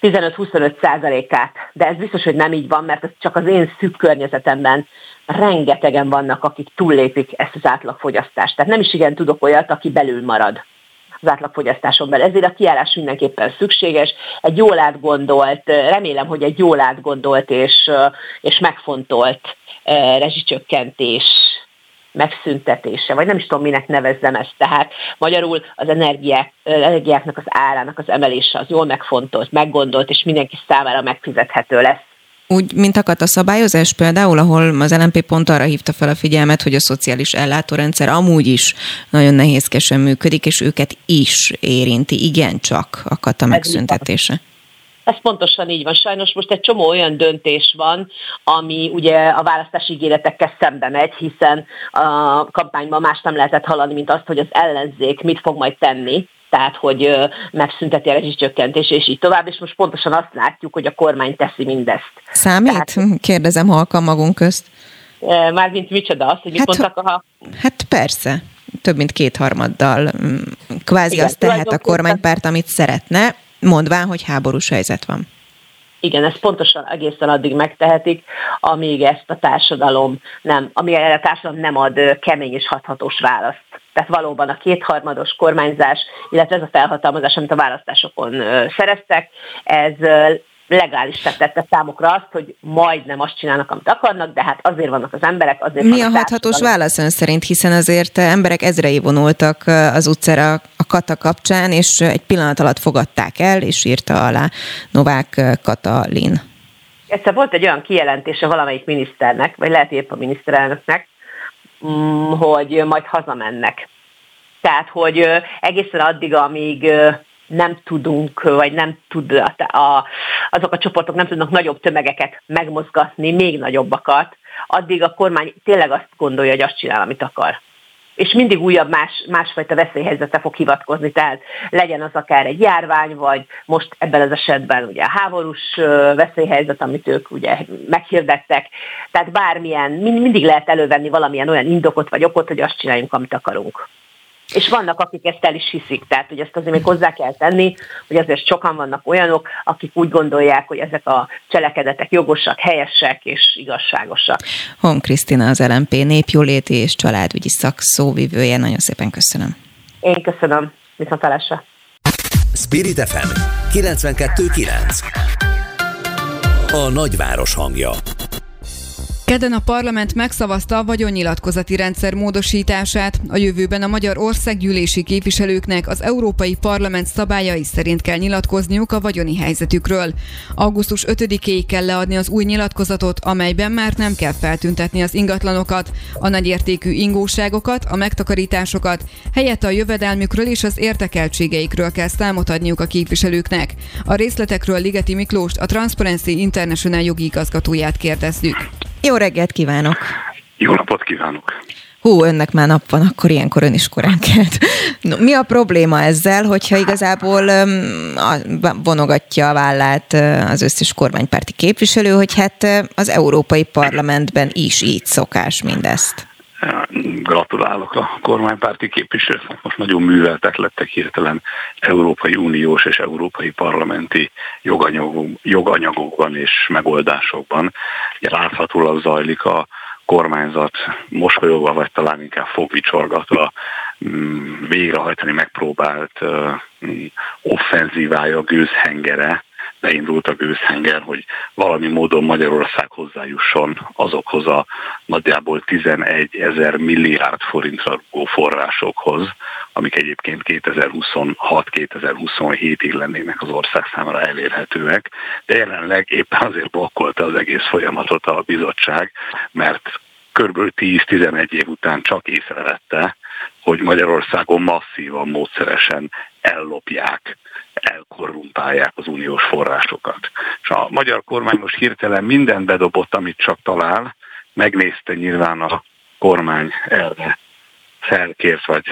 15-25 százalékát, de ez biztos, hogy nem így van, mert ez csak az én szűk környezetemben rengetegen vannak, akik túllépik ezt az átlagfogyasztást. Tehát nem is igen tudok olyat, aki belül marad az átlagfogyasztáson belül. Ezért a kiállás mindenképpen szükséges. Egy jól átgondolt, remélem, hogy egy jól átgondolt és, és megfontolt rezsicsökkentés megszüntetése, vagy nem is tudom, minek nevezzem ezt. Tehát magyarul az energiák, energiáknak az árának az emelése az jól megfontolt, meggondolt, és mindenki számára megfizethető lesz. Úgy, mint akadt a szabályozás például, ahol az LNP pont arra hívta fel a figyelmet, hogy a szociális ellátórendszer amúgy is nagyon nehézkesen működik, és őket is érinti, igencsak akadt a megszüntetése. Ez pontosan így van. Sajnos most egy csomó olyan döntés van, ami ugye a választási ígéretekkel szembe megy, hiszen a kampányban más nem lehetett hallani, mint azt, hogy az ellenzék mit fog majd tenni tehát hogy megszünteti a rezsicsökkentés, és így tovább, és most pontosan azt látjuk, hogy a kormány teszi mindezt. Számít? Tehát, <laughs> Kérdezem halkan magunk közt. Mármint micsoda az, hogy mit hát, mondtak a... Hát persze, több mint kétharmaddal. Mm, kvázi Igen, azt tehet a kormánypárt, amit szeretne, mondván, hogy háborús helyzet van. Igen, ezt pontosan egészen addig megtehetik, amíg ezt a társadalom nem, amíg a társadalom nem ad kemény és hathatós választ. Tehát valóban a kétharmados kormányzás, illetve ez a felhatalmazás, amit a választásokon szereztek, ez legális tette számukra azt, hogy majdnem azt csinálnak, amit akarnak, de hát azért vannak az emberek, azért Mi a hathatós válasz ön szerint, hiszen azért emberek ezrei vonultak az utcára a Kata kapcsán, és egy pillanat alatt fogadták el, és írta alá Novák Katalin. Egyszer volt egy olyan kijelentése valamelyik miniszternek, vagy lehet épp a miniszterelnöknek, hogy majd hazamennek. Tehát, hogy egészen addig, amíg nem tudunk, vagy nem tud a, azok a csoportok nem tudnak nagyobb tömegeket megmozgatni, még nagyobbakat, addig a kormány tényleg azt gondolja, hogy azt csinál, amit akar. És mindig újabb más, másfajta veszélyhelyzete fog hivatkozni, tehát legyen az akár egy járvány, vagy most ebben az esetben ugye a háborús veszélyhelyzet, amit ők ugye meghirdettek, tehát bármilyen, mindig lehet elővenni valamilyen olyan indokot vagy okot, hogy azt csináljunk, amit akarunk. És vannak, akik ezt el is hiszik, tehát hogy ezt azért még hozzá kell tenni, hogy azért sokan vannak olyanok, akik úgy gondolják, hogy ezek a cselekedetek jogosak, helyesek és igazságosak. Hon Krisztina az LMP népjóléti és családügyi szakszóvivője. Nagyon szépen köszönöm. Én köszönöm. Viszontalásra. Spirit FM 92.9 A nagyváros hangja Kedden a parlament megszavazta a vagyonnyilatkozati rendszer módosítását. A jövőben a magyar országgyűlési képviselőknek az Európai Parlament szabályai szerint kell nyilatkozniuk a vagyoni helyzetükről. Augusztus 5-éig kell leadni az új nyilatkozatot, amelyben már nem kell feltüntetni az ingatlanokat, a nagyértékű ingóságokat, a megtakarításokat, helyette a jövedelmükről és az értekeltségeikről kell számot adniuk a képviselőknek. A részletekről Ligeti Miklóst, a Transparency International jogi igazgatóját kérdezzük. Jó reggelt kívánok! Jó napot kívánok! Hú, önnek már nap van, akkor ilyenkor ön is korán kelt. No, mi a probléma ezzel, hogyha igazából vonogatja a vállát az összes kormánypárti képviselő, hogy hát az Európai Parlamentben is így szokás mindezt? Gratulálok a kormánypárti képviselőknek, most nagyon műveltek lettek hirtelen Európai Uniós és Európai Parlamenti joganyagok, joganyagokban és megoldásokban. Láthatólag zajlik a kormányzat mosolyogva, vagy talán inkább fogvicsorgatva mm, végrehajtani megpróbált offenzívája, gőzhengere beindult a gőzhenger, hogy valami módon Magyarország hozzájusson azokhoz a nagyjából 11 ezer milliárd forintra rúgó forrásokhoz, amik egyébként 2026-2027-ig lennének az ország számára elérhetőek, de jelenleg éppen azért blokkolta az egész folyamatot a bizottság, mert kb. 10-11 év után csak észrevette, hogy Magyarországon masszívan, módszeresen ellopják, elkorrumpálják az uniós forrásokat. És a magyar kormány most hirtelen mindent bedobott, amit csak talál, megnézte nyilván a kormány erre felkért vagy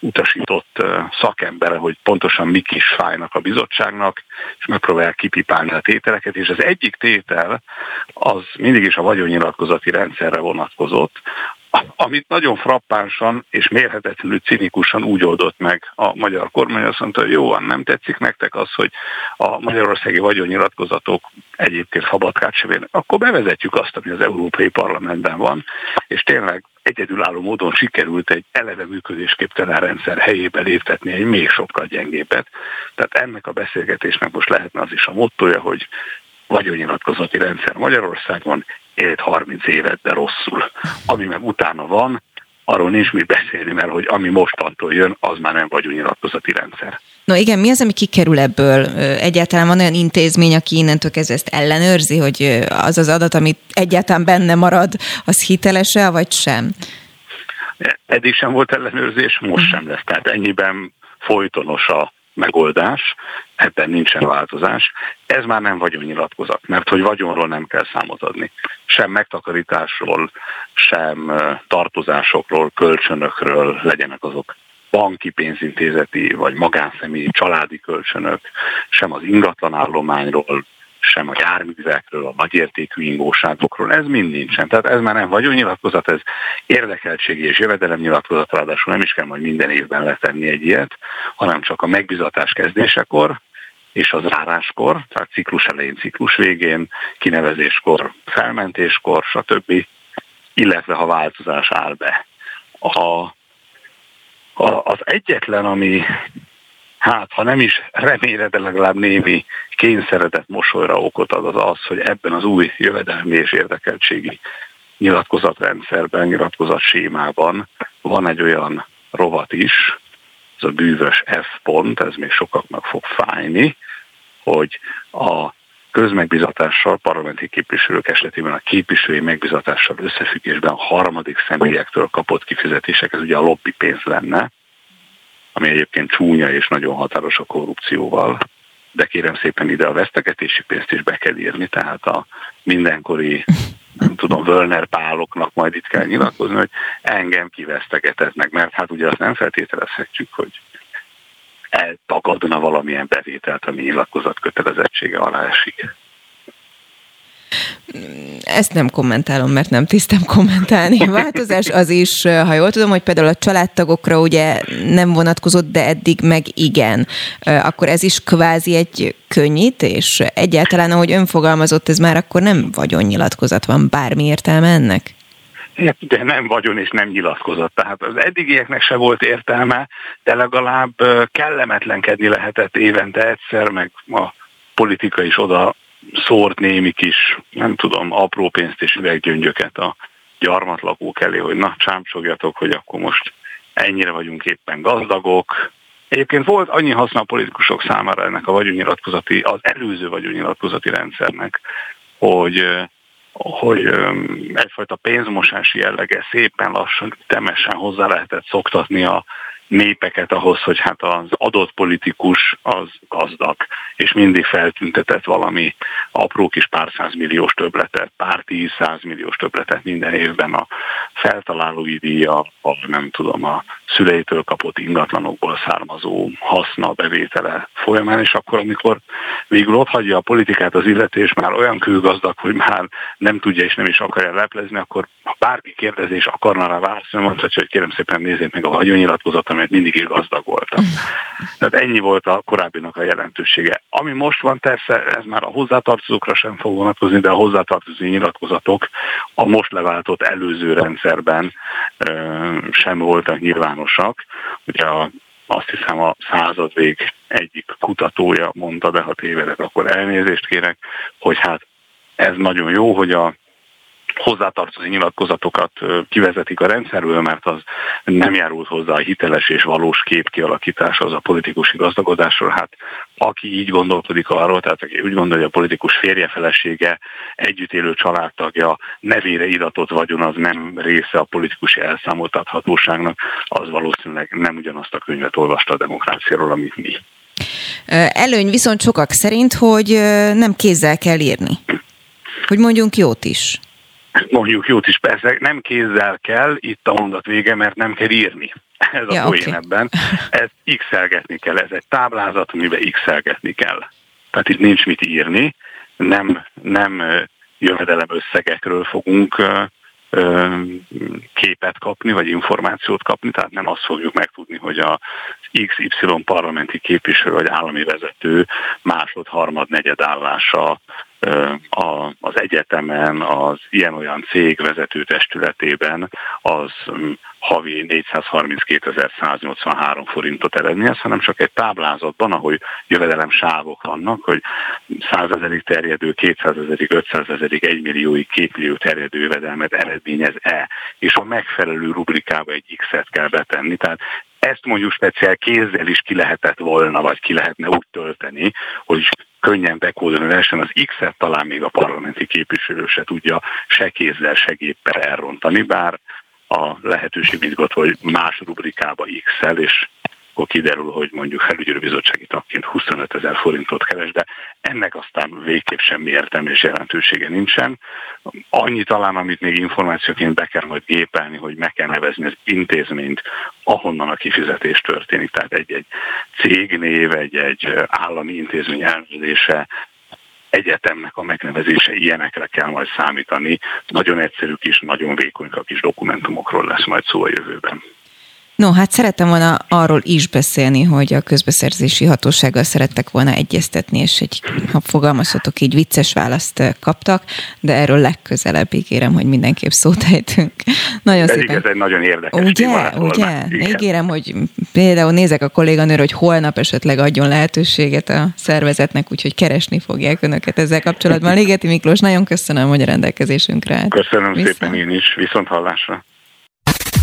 utasított szakembere, hogy pontosan mik is fájnak a bizottságnak, és megpróbálják kipipálni a tételeket, és az egyik tétel az mindig is a vagyonnyilatkozati rendszerre vonatkozott, amit nagyon frappánsan és mérhetetlenül cinikusan úgy oldott meg a magyar kormány, azt mondta, hogy jó, nem tetszik nektek az, hogy a magyarországi vagyonnyilatkozatok egyébként fabatkát sem akkor bevezetjük azt, ami az Európai Parlamentben van, és tényleg egyedülálló módon sikerült egy eleve működésképtelen rendszer helyébe léptetni egy még sokkal gyengébbet. Tehát ennek a beszélgetésnek most lehetne az is a mottoja, hogy vagyonnyilatkozati rendszer Magyarországon, élt 30 évet, de rosszul. Ami meg utána van, arról nincs mit beszélni, mert hogy ami mostantól jön, az már nem vagyonnyilatkozati rendszer. No igen, mi az, ami kikerül ebből? Egyáltalán van olyan intézmény, aki innentől kezdve ezt ellenőrzi, hogy az az adat, amit egyáltalán benne marad, az hiteles-e, vagy sem? Eddig sem volt ellenőrzés, most sem lesz. Tehát ennyiben folytonos a megoldás, ebben nincsen változás. Ez már nem vagyonnyilatkozat, mert hogy vagyonról nem kell számot adni. Sem megtakarításról, sem tartozásokról, kölcsönökről legyenek azok banki pénzintézeti vagy magánszemélyi családi kölcsönök, sem az ingatlanállományról, sem a járművekről, a nagyértékű ingóságokról, ez mind nincsen. Tehát ez már nem vagyonnyilatkozat, ez érdekeltségi és jövedelemnyilatkozat, ráadásul nem is kell majd minden évben letenni egy ilyet, hanem csak a megbizatás kezdésekor, és az záráskor, tehát ciklus elején, ciklus végén, kinevezéskor, felmentéskor, stb., illetve ha változás áll be. A, a, az egyetlen, ami hát ha nem is remélre, de legalább némi kényszeredett mosolyra okot ad az az, hogy ebben az új jövedelmi és érdekeltségi nyilatkozatrendszerben, nyilatkozatsémában van egy olyan rovat is, ez a bűvös F pont, ez még sokaknak fog fájni, hogy a közmegbizatással, parlamenti képviselők esetében a képviselői megbizatással összefüggésben a harmadik személyektől kapott kifizetések, ez ugye a lobby pénz lenne, ami egyébként csúnya és nagyon határos a korrupcióval, de kérem szépen ide a vesztegetési pénzt is be kell írni, tehát a mindenkori nem tudom, Völner páloknak majd itt kell nyilatkozni, hogy engem kivesztegetetnek, mert hát ugye azt nem feltételezhetjük, hogy eltagadna valamilyen bevételt, ami nyilatkozat kötelezettsége alá esik. Ezt nem kommentálom, mert nem tisztem kommentálni. Változás az is, ha jól tudom, hogy például a családtagokra ugye nem vonatkozott, de eddig meg igen. Akkor ez is kvázi egy könnyítés? Egyáltalán, ahogy önfogalmazott, ez már akkor nem vagyonnyilatkozat van, bármi értelme ennek? De nem vagyon és nem nyilatkozott. Tehát az eddigieknek se volt értelme, de legalább kellemetlenkedni lehetett évente egyszer, meg a politika is oda szórt némi kis, nem tudom, apró pénzt és üveggyöngyöket a gyarmatlakók elé, hogy na, csámcsogjatok, hogy akkor most ennyire vagyunk éppen gazdagok. Egyébként volt annyi haszna a politikusok számára ennek a vagyonnyilatkozati, az előző vagyonnyilatkozati rendszernek, hogy hogy egyfajta pénzmosási jellege szépen lassan, temesen hozzá lehetett szoktatni a népeket ahhoz, hogy hát az adott politikus az gazdag, és mindig feltüntetett valami apró kis pár százmilliós töbletet, pár tíz százmilliós töbletet minden évben a feltalálói díja, a nem tudom, a szüleitől kapott ingatlanokból származó haszna bevétele folyamán, és akkor, amikor végül ott hagyja a politikát az illetés, már olyan külgazdag, hogy már nem tudja és nem is akarja leplezni, akkor ha bárki kérdezés akarna rá válaszolni, mondhatja, hogy kérem szépen nézzék meg a vagyonnyilatkozat, amelyet mindig is gazdag voltam. <laughs> Tehát ennyi volt a korábbinak a jelentősége. Ami most van, persze ez már a hozzátartozókra sem fog vonatkozni, de a hozzátartozó nyilatkozatok a most leváltott előző rendszerben sem voltak nyilvánosak. Ugye a azt hiszem a századvég egyik kutatója mondta, de ha tévedek, akkor elnézést kérek, hogy hát ez nagyon jó, hogy a hozzátartozó nyilatkozatokat kivezetik a rendszerből, mert az nem járult hozzá a hiteles és valós kép kialakítása az a politikusi gazdagodásról. Hát aki így gondolkodik arról, tehát aki úgy gondolja, hogy a politikus férje felesége, együtt élő családtagja, nevére iratott vagyon az nem része a politikusi elszámoltathatóságnak, az valószínűleg nem ugyanazt a könyvet olvasta a demokráciáról, amit mi. Előny viszont sokak szerint, hogy nem kézzel kell írni. Hogy mondjunk jót is mondjuk jót is, persze nem kézzel kell, itt a mondat vége, mert nem kell írni. Ez a ja, poén okay. ebben. Ezt x kell, ez egy táblázat, amiben x kell. Tehát itt nincs mit írni, nem, nem jövedelem összegekről fogunk képet kapni, vagy információt kapni, tehát nem azt fogjuk megtudni, hogy a XY parlamenti képviselő vagy állami vezető másod, harmad, negyed állása az egyetemen, az ilyen-olyan cég vezető testületében az mm, havi 432.183 forintot eredményez, hanem csak egy táblázatban, ahol jövedelem sávok vannak, hogy 100 ezerig terjedő, 200 ezerig, 500 ezerig, 1 millióig, 2 millió terjedő jövedelmet eredményez-e, és a megfelelő rubrikába egy X-et kell betenni. Tehát ezt mondjuk speciál kézzel is ki lehetett volna, vagy ki lehetne úgy tölteni, hogy könnyen bekódolni lehessen, az X-et talán még a parlamenti képviselő se tudja se kézzel, se géppel elrontani, bár a lehetőség izgat, hogy más rubrikába X-el, és akkor kiderül, hogy mondjuk felügyelőbizottsági tagként 25 ezer forintot keres, de ennek aztán végképp semmi értelme és jelentősége nincsen. Annyi talán, amit még információként be kell majd gépelni, hogy meg kell nevezni az intézményt, ahonnan a kifizetés történik, tehát egy-egy cégnév, egy-egy állami intézmény elnevezése, egyetemnek a megnevezése, ilyenekre kell majd számítani. Nagyon egyszerű kis, nagyon vékony kis dokumentumokról lesz majd szó a jövőben. No, hát szerettem volna arról is beszélni, hogy a közbeszerzési hatósággal szerettek volna egyeztetni, és egy, ha fogalmazhatok így, vicces választ kaptak, de erről legközelebb ígérem, hogy mindenképp szót ejtünk. <laughs> Nagyon Pedig szépen. ez egy nagyon érdekes Ugye, ugye? Ígérem, hogy például nézek a kolléganőr, hogy holnap esetleg adjon lehetőséget a szervezetnek, úgyhogy keresni fogják önöket ezzel kapcsolatban. <laughs> Ligeti Miklós, nagyon köszönöm, hogy a rendelkezésünkre Köszönöm Viszont. szépen én is, viszont hallásra.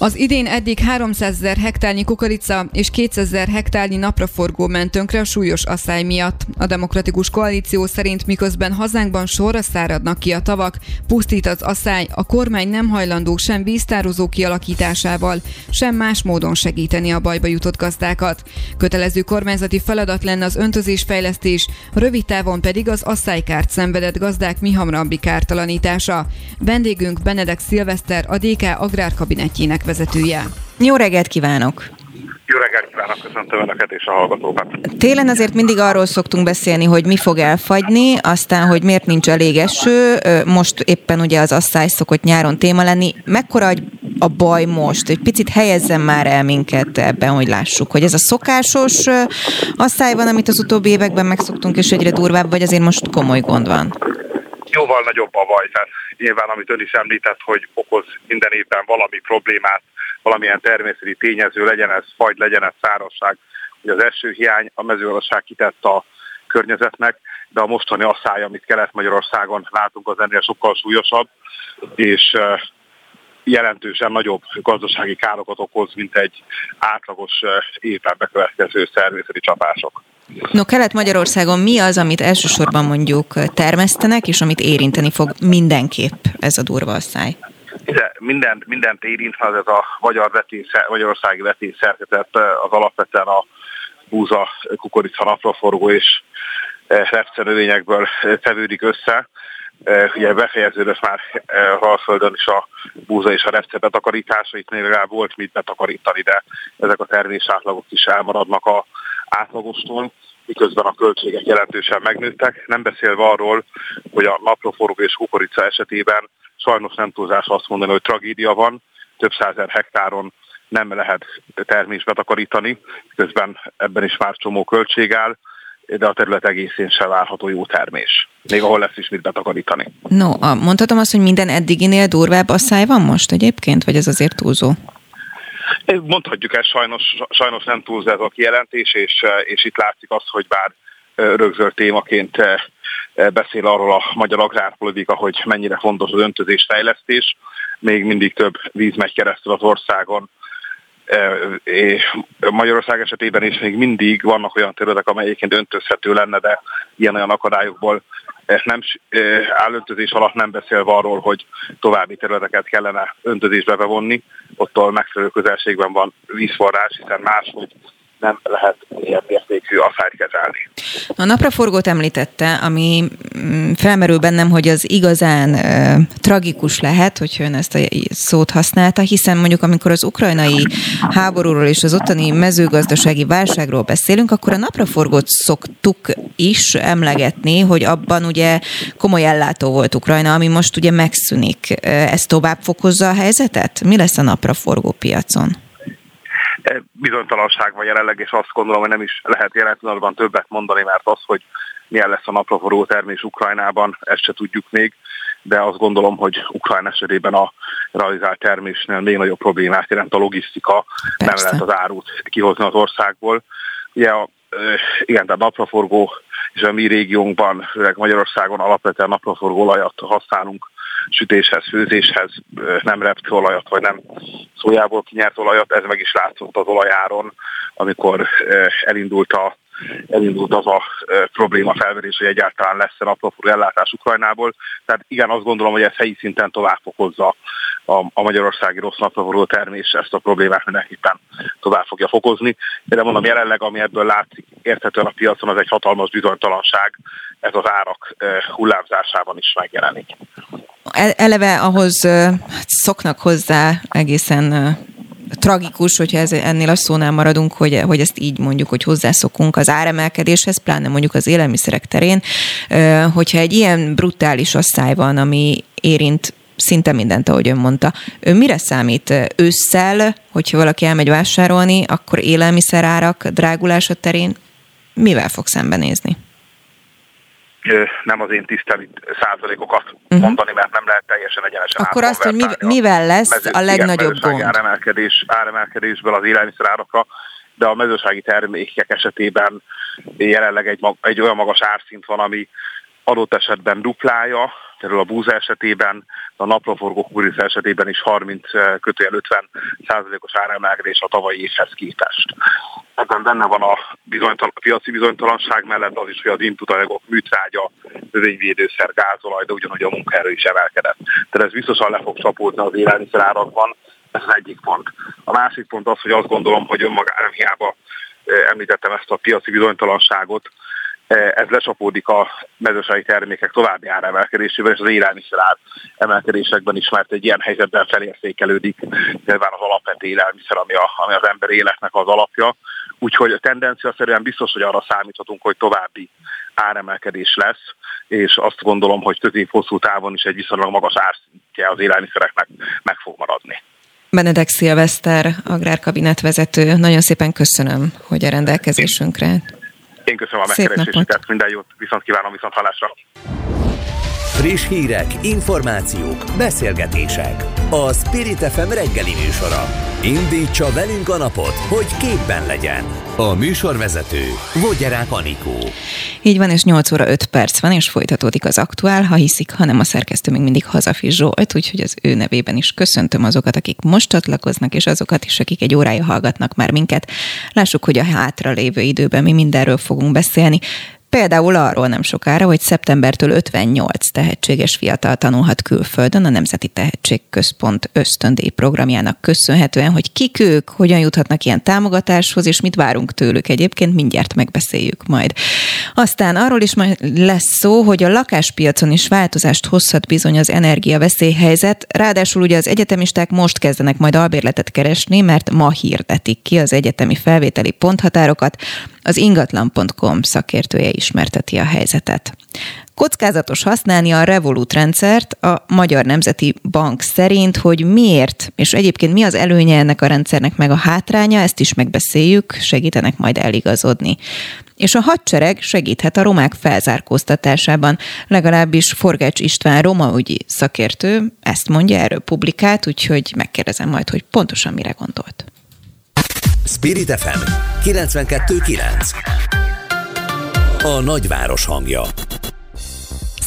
Az idén eddig 300 ezer hektárnyi kukorica és 200 ezer hektárnyi napraforgó ment tönkre a súlyos asszály miatt. A demokratikus koalíció szerint miközben hazánkban sorra száradnak ki a tavak, pusztít az asszály, a kormány nem hajlandó sem víztározó kialakításával, sem más módon segíteni a bajba jutott gazdákat. Kötelező kormányzati feladat lenne az öntözésfejlesztés, rövid távon pedig az asszálykárt szenvedett gazdák mi hamrabbi kártalanítása. Vendégünk Benedek Szilveszter, a DK agrárkabinetjének vezetője. Jó reggelt kívánok! Jó reggelt kívánok, köszöntöm Önöket és a hallgatókat. Télen azért mindig arról szoktunk beszélni, hogy mi fog elfagyni, aztán, hogy miért nincs elég eső. Most éppen ugye az asszály szokott nyáron téma lenni. Mekkora a baj most? Egy picit helyezzen már el minket ebben, hogy lássuk, hogy ez a szokásos asszály van, amit az utóbbi években megszoktunk, és egyre durvább, vagy azért most komoly gond van? Jóval nagyobb a baj, tehát nyilván, amit ön is említett, hogy okoz minden évben valami problémát, valamilyen természeti tényező, legyen ez fagy, legyen ez szárazság. Ugye az első hiány a mezőgazdaság kitett a környezetnek, de a mostani asszály, amit Kelet-Magyarországon látunk, az ennél sokkal súlyosabb, és jelentősen nagyobb gazdasági károkat okoz, mint egy átlagos évben bekövetkező szervészeti csapások. No, Kelet-Magyarországon mi az, amit elsősorban mondjuk termesztenek, és amit érinteni fog mindenképp ez a durva asszály? De mindent, mindent érint, az ez a magyar vetés, magyarországi vetésszerkezet az alapvetően a búza, kukorica, napraforgó és repcenövényekből tevődik össze. Ugye befejeződött már Alföldön is a búza és a repce betakarítása, itt legalább volt mit betakarítani, de ezek a termésátlagok is elmaradnak a átlagostól miközben a költségek jelentősen megnőttek, nem beszélve arról, hogy a napraforgó és kukorica esetében sajnos nem túlzás azt mondani, hogy tragédia van, több százer hektáron nem lehet termés betakarítani, közben ebben is már csomó költség áll, de a terület egészén se várható jó termés. Még ahol lesz is mit betakarítani. No, mondhatom azt, hogy minden eddiginél durvább asszály van most egyébként, vagy ez azért túlzó? Mondhatjuk ezt, sajnos, sajnos nem túlzó ez a kijelentés, és, és itt látszik az, hogy bár rögzölt témaként beszél arról a magyar agrárpolitika, hogy mennyire fontos az öntözés fejlesztés. Még mindig több víz megy keresztül az országon. Magyarország esetében is még mindig vannak olyan területek, amelyeken öntözhető lenne, de ilyen-olyan akadályokból nem áll öntözés alatt nem beszélve arról, hogy további területeket kellene öntözésbe bevonni, ottól megfelelő közelségben van vízforrás, hiszen máshogy nem lehet ilyen mértékű asszályt kezelni. A napraforgót említette, ami mm, felmerül bennem, hogy az igazán e, tragikus lehet, hogyha ön ezt a szót használta, hiszen mondjuk amikor az ukrajnai háborúról és az ottani mezőgazdasági válságról beszélünk, akkor a napraforgót szoktuk is emlegetni, hogy abban ugye komoly ellátó volt Ukrajna, ami most ugye megszűnik. Ez tovább fokozza a helyzetet? Mi lesz a napraforgó piacon? Bizonytalanság van jelenleg, és azt gondolom, hogy nem is lehet jelen pillanatban többet mondani, mert az, hogy milyen lesz a napraforró termés Ukrajnában, ezt se tudjuk még, de azt gondolom, hogy Ukrajn esetében a realizált termésnél még nagyobb problémát jelent a logisztika, Persze. nem lehet az árut kihozni az országból. Ugye a, igen, tehát napraforgó és a mi régiónkban, főleg Magyarországon alapvetően napraforgó olajat használunk sütéshez, főzéshez, nem reptőolajat, vagy nem szójából kinyert olajat, ez meg is látszott az olajáron, amikor elindult a elindult az a probléma felverés, hogy egyáltalán lesz-e napraforgó ellátás Ukrajnából. Tehát igen, azt gondolom, hogy ez helyi szinten tovább fokozza a, a magyarországi rossz napraforgó termés, ezt a problémát mindenképpen tovább fogja fokozni. De mondom, jelenleg, ami ebből látszik érthetően a piacon, az egy hatalmas bizonytalanság, ez az árak hullámzásában is megjelenik. Eleve ahhoz hát szoknak hozzá egészen tragikus, hogyha ez, ennél a szónál maradunk, hogy, hogy ezt így mondjuk, hogy hozzászokunk az áremelkedéshez, pláne mondjuk az élelmiszerek terén, hogyha egy ilyen brutális asszály van, ami érint szinte mindent, ahogy ön mondta. Ő mire számít ősszel, hogyha valaki elmegy vásárolni, akkor élelmiszerárak drágulása terén mivel fog szembenézni? Nem az én tisztelít százalékokat uh-huh. mondani, mert nem lehet teljesen egyenesen Akkor azt, hogy mivel lesz mező, a legnagyobb igen, gond? Áremelkedés, áremelkedésből az élelmiszerárakra, de a mezősági termékek esetében jelenleg egy, egy olyan magas árszint van, ami adott esetben duplája, például a búza esetében, a napraforgó kukoricá esetében is 30 kötőjel 50 százalékos áremelkedés a tavalyi évhez képest. Ebben benne van a, bizonytalan, a piaci bizonytalanság mellett az is, hogy az inputanyagok, műtrágya, növényvédőszer, gázolaj, de ugyanúgy a munkaerő is emelkedett. Tehát ez biztosan le fog csapódni az élelmiszerárakban, ez az egyik pont. A másik pont az, hogy azt gondolom, hogy önmagára hiába említettem ezt a piaci bizonytalanságot, ez lecsapódik a mezősági termékek további áremelkedésével, és az élelmiszer ár emelkedésekben is, mert egy ilyen helyzetben felértékelődik nyilván az alapvető élelmiszer, ami, a, ami az ember életnek az alapja. Úgyhogy a tendencia szerűen biztos, hogy arra számíthatunk, hogy további áremelkedés lesz, és azt gondolom, hogy közép-hosszú távon is egy viszonylag magas árszintje az élelmiszereknek meg fog maradni. Benedek Szilveszter, agrárkabinet vezető, nagyon szépen köszönöm, hogy a rendelkezésünkre. Én köszönöm a megkeresésüket, minden jót, viszont kívánom, viszont hallásra. Friss hírek, információk, beszélgetések. A Spirit FM reggeli műsora. Indítsa velünk a napot, hogy képben legyen. A műsorvezető Vogyerák Anikó. Így van, és 8 óra 5 perc van, és folytatódik az aktuál, ha hiszik, hanem a szerkesztő még mindig Hazafi Zsolt, úgyhogy az ő nevében is köszöntöm azokat, akik most csatlakoznak, és azokat is, akik egy órája hallgatnak már minket. Lássuk, hogy a hátra lévő időben mi mindenről fogunk beszélni. Például arról nem sokára, hogy szeptembertől 58 tehetséges fiatal tanulhat külföldön a Nemzeti Tehetségközpont ösztöndíj programjának köszönhetően, hogy kik ők, hogyan juthatnak ilyen támogatáshoz, és mit várunk tőlük egyébként, mindjárt megbeszéljük majd. Aztán arról is majd lesz szó, hogy a lakáspiacon is változást hozhat bizony az energiaveszélyhelyzet, ráadásul ugye az egyetemisták most kezdenek majd albérletet keresni, mert ma hirdetik ki az egyetemi felvételi ponthatárokat, az ingatlan.com szakértője ismerteti a helyzetet. Kockázatos használni a Revolut rendszert a Magyar Nemzeti Bank szerint, hogy miért, és egyébként mi az előnye ennek a rendszernek meg a hátránya, ezt is megbeszéljük, segítenek majd eligazodni. És a hadsereg segíthet a romák felzárkóztatásában. Legalábbis Forgács István roma ügyi szakértő ezt mondja, erről publikált, úgyhogy megkérdezem majd, hogy pontosan mire gondolt. Spirit FM 92.9 A nagyváros hangja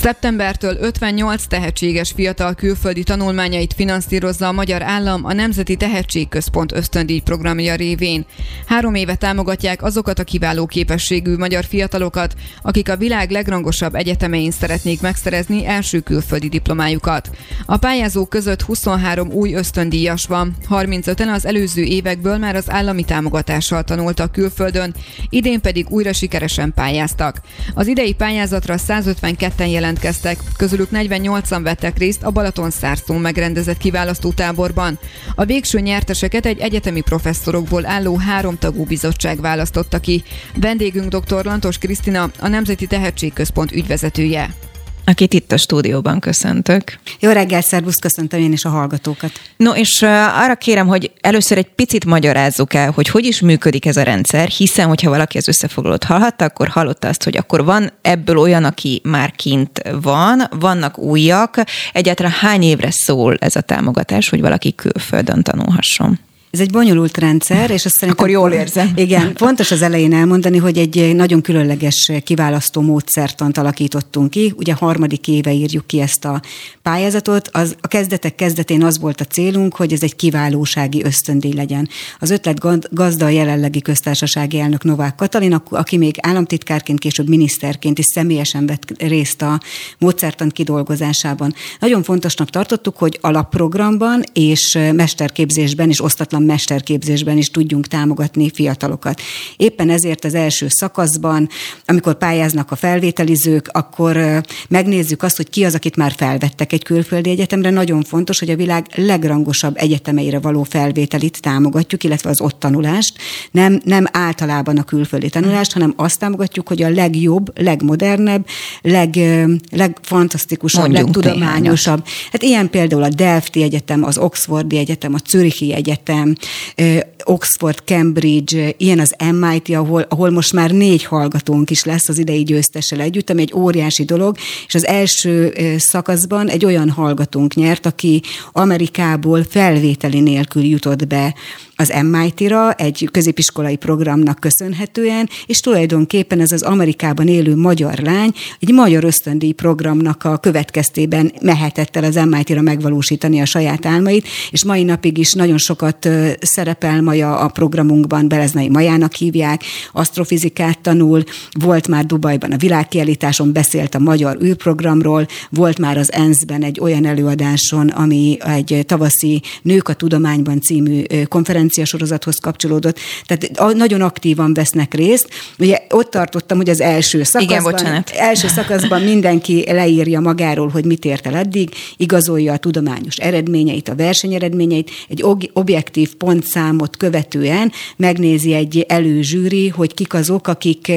Szeptembertől 58 tehetséges fiatal külföldi tanulmányait finanszírozza a magyar állam a Nemzeti Tehetségközpont ösztöndíj programja révén. Három éve támogatják azokat a kiváló képességű magyar fiatalokat, akik a világ legrangosabb egyetemein szeretnék megszerezni első külföldi diplomájukat. A pályázók között 23 új ösztöndíjas van, 35-en az előző évekből már az állami támogatással tanultak külföldön, idén pedig újra sikeresen pályáztak. Az idei pályázatra 152-en jelent jelentkeztek, közülük 48-an vettek részt a Balaton Szárszón megrendezett kiválasztó táborban. A végső nyerteseket egy egyetemi professzorokból álló háromtagú bizottság választotta ki. Vendégünk dr. Lantos Krisztina, a Nemzeti Tehetségközpont ügyvezetője akit itt a stúdióban köszöntök. Jó reggel, szervusz, köszöntöm én is a hallgatókat. No, és arra kérem, hogy először egy picit magyarázzuk el, hogy hogy is működik ez a rendszer, hiszen, hogyha valaki az összefoglalót hallhatta, akkor hallotta azt, hogy akkor van ebből olyan, aki már kint van, vannak újak. Egyáltalán hány évre szól ez a támogatás, hogy valaki külföldön tanulhasson? Ez egy bonyolult rendszer, és azt szerintem... Akkor jól érzem. Igen, fontos az elején elmondani, hogy egy nagyon különleges kiválasztó módszertant alakítottunk ki. Ugye harmadik éve írjuk ki ezt a pályázatot. Az, a kezdetek kezdetén az volt a célunk, hogy ez egy kiválósági ösztöndíj legyen. Az ötlet gazda a jelenlegi köztársasági elnök Novák Katalin, aki még államtitkárként, később miniszterként is személyesen vett részt a módszertant kidolgozásában. Nagyon fontosnak tartottuk, hogy alapprogramban és mesterképzésben is osztatlan mesterképzésben is tudjunk támogatni fiatalokat. Éppen ezért az első szakaszban, amikor pályáznak a felvételizők, akkor megnézzük azt, hogy ki az, akit már felvettek egy külföldi egyetemre. Nagyon fontos, hogy a világ legrangosabb egyetemeire való felvételit támogatjuk, illetve az ott tanulást. Nem, nem általában a külföldi tanulást, hanem azt támogatjuk, hogy a legjobb, legmodernebb, leg, legfantasztikusabb, Mondjunk legtudományosabb. Hát ilyen például a Delfti Egyetem, az Oxfordi Egyetem, a Zürichi Egyetem, Oxford, Cambridge, ilyen az MIT, ahol, ahol most már négy hallgatónk is lesz az idei győztessel együtt, ami egy óriási dolog, és az első szakaszban egy olyan hallgatónk nyert, aki Amerikából felvételi nélkül jutott be az MIT-ra egy középiskolai programnak köszönhetően, és tulajdonképpen ez az Amerikában élő magyar lány egy magyar ösztöndíj programnak a következtében mehetett el az MIT-ra megvalósítani a saját álmait, és mai napig is nagyon sokat szerepel Maja a programunkban, Beleznai Majának hívják, asztrofizikát tanul, volt már Dubajban a világkiállításon, beszélt a magyar űrprogramról, volt már az ENSZ-ben egy olyan előadáson, ami egy tavaszi Nők a Tudományban című konferencia sorozathoz kapcsolódott. Tehát nagyon aktívan vesznek részt. Ugye ott tartottam, hogy az első szakaszban, Igen, bocsánat. első szakaszban mindenki leírja magáról, hogy mit ért el eddig, igazolja a tudományos eredményeit, a versenyeredményeit, egy objektív pontszámot követően megnézi egy előzsűri, hogy kik azok, akik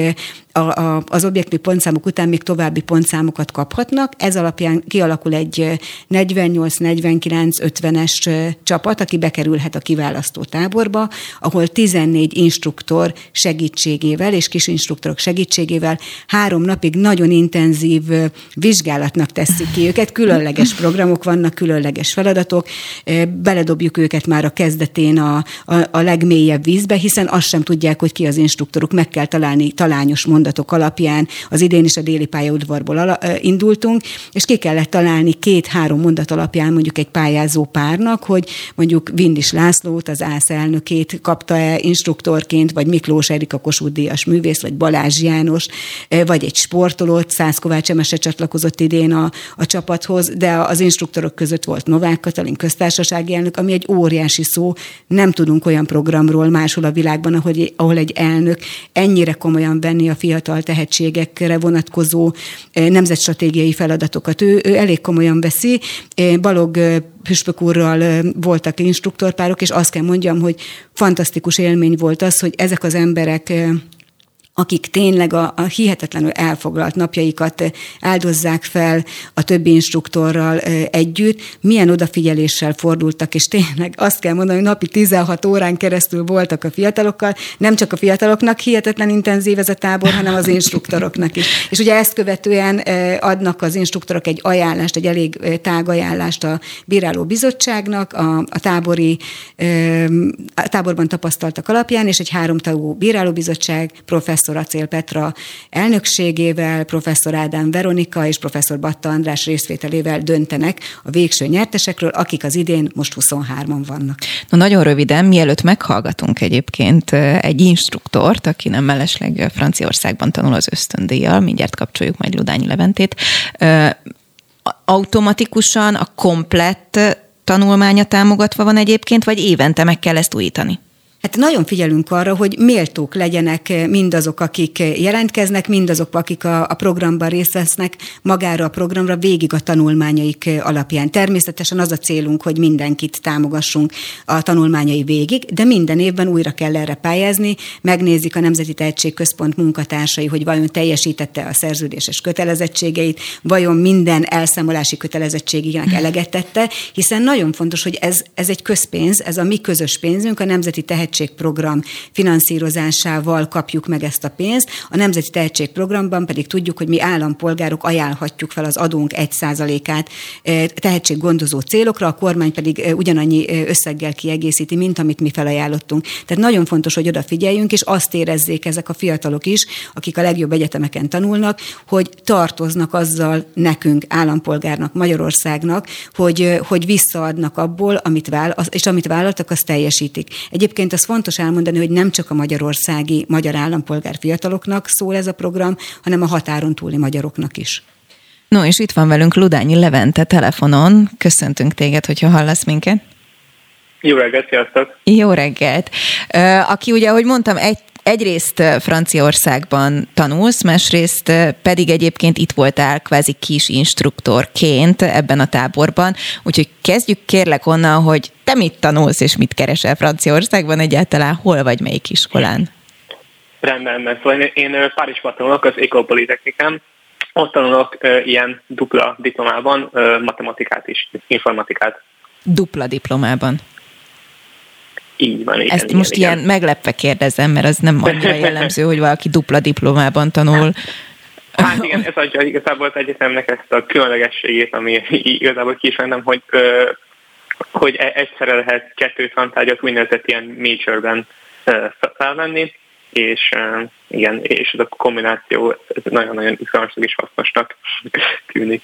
a, a, az objektív pontszámok után még további pontszámokat kaphatnak. Ez alapján kialakul egy 48-49-50-es csapat, aki bekerülhet a kiválasztó táborba, ahol 14 instruktor segítségével és kis instruktorok segítségével három napig nagyon intenzív vizsgálatnak teszik ki őket. Különleges programok vannak, különleges feladatok. Beledobjuk őket már a kezdetén a, a, a legmélyebb vízbe, hiszen azt sem tudják, hogy ki az instruktoruk. Meg kell találni talányos mondatot mondatok alapján az idén is a déli pályaudvarból ala, indultunk, és ki kellett találni két-három mondat alapján mondjuk egy pályázó párnak, hogy mondjuk Vindis Lászlót, az ÁSZ elnökét kapta-e instruktorként, vagy Miklós Erika Kossuth Díjas művész, vagy Balázs János, vagy egy sportolót, Szász Kovács Emese csatlakozott idén a, a csapathoz, de az instruktorok között volt Novák Katalin köztársasági elnök, ami egy óriási szó, nem tudunk olyan programról máshol a világban, ahogy, ahol egy elnök ennyire komolyan venni a fiatal fiatal tehetségekre vonatkozó nemzetstratégiai feladatokat. Ő, ő elég komolyan veszi. Balog Püspök úrral voltak instruktorpárok, és azt kell mondjam, hogy fantasztikus élmény volt az, hogy ezek az emberek akik tényleg a, a hihetetlenül elfoglalt napjaikat áldozzák fel a többi instruktorral együtt, milyen odafigyeléssel fordultak, és tényleg azt kell mondani, hogy napi 16 órán keresztül voltak a fiatalokkal, nem csak a fiataloknak hihetetlen intenzív ez a tábor, hanem az instruktoroknak is. És ugye ezt követően adnak az instruktorok egy ajánlást, egy elég tág ajánlást a bíráló bizottságnak, a, a tábori a táborban tapasztaltak alapján, és egy háromtagú bírálóbizottság professzor professzor Acél Petra elnökségével, professzor Ádám Veronika és professzor Batta András részvételével döntenek a végső nyertesekről, akik az idén most 23-an vannak. Na nagyon röviden, mielőtt meghallgatunk egyébként egy instruktort, aki nem mellesleg Franciaországban tanul az ösztöndíjjal, mindjárt kapcsoljuk majd Ludányi Leventét, automatikusan a komplett tanulmánya támogatva van egyébként, vagy évente meg kell ezt újítani? Hát nagyon figyelünk arra, hogy méltók legyenek mindazok, akik jelentkeznek, mindazok, akik a, a programban részt vesznek, magára a programra végig a tanulmányaik alapján. Természetesen az a célunk, hogy mindenkit támogassunk a tanulmányai végig, de minden évben újra kell erre pályázni, megnézik a Nemzeti Tehetségközpont munkatársai, hogy vajon teljesítette a szerződéses kötelezettségeit, vajon minden elszámolási kötelezettségének eleget tette, hiszen nagyon fontos, hogy ez, ez egy közpénz, ez a mi közös pénzünk, a Nemzeti Tehetség tehetségprogram finanszírozásával kapjuk meg ezt a pénzt. A Nemzeti Tehetségprogramban pedig tudjuk, hogy mi állampolgárok ajánlhatjuk fel az adónk 1%-át eh, tehetséggondozó célokra, a kormány pedig eh, ugyanannyi eh, összeggel kiegészíti, mint amit mi felajánlottunk. Tehát nagyon fontos, hogy odafigyeljünk, és azt érezzék ezek a fiatalok is, akik a legjobb egyetemeken tanulnak, hogy tartoznak azzal nekünk, állampolgárnak, Magyarországnak, hogy, hogy visszaadnak abból, amit vállal, és amit vállaltak, azt teljesítik. Egyébként a az fontos elmondani, hogy nem csak a magyarországi magyar állampolgár fiataloknak szól ez a program, hanem a határon túli magyaroknak is. No, és itt van velünk Ludányi Levente telefonon. Köszöntünk téged, hogyha hallasz minket. Jó reggelt, sziasztok! Jó reggelt! Aki ugye, ahogy mondtam, egy egyrészt Franciaországban tanulsz, másrészt pedig egyébként itt voltál kvázi kis instruktorként ebben a táborban, úgyhogy kezdjük kérlek onnan, hogy te mit tanulsz és mit keresel Franciaországban egyáltalán, hol vagy melyik iskolán? Rendben, mert szóval én, én Párizsban tanulok, az École ott tanulok ilyen dupla diplomában matematikát is, informatikát. Dupla diplomában? Így van, igen. Ezt igen, most igen. ilyen meglepve kérdezem, mert az nem annyira <laughs> jellemző, hogy valaki dupla diplomában tanul. Hát igen, ez adja igazából az egyetemnek ezt a különlegességét, ami igazából ki is hogy hogy e- egyszerre lehet kettő tantárgyat úgynevezett ilyen majorben felvenni, és igen, és ez a kombináció nagyon-nagyon izgalmasnak és hasznosnak tűnik.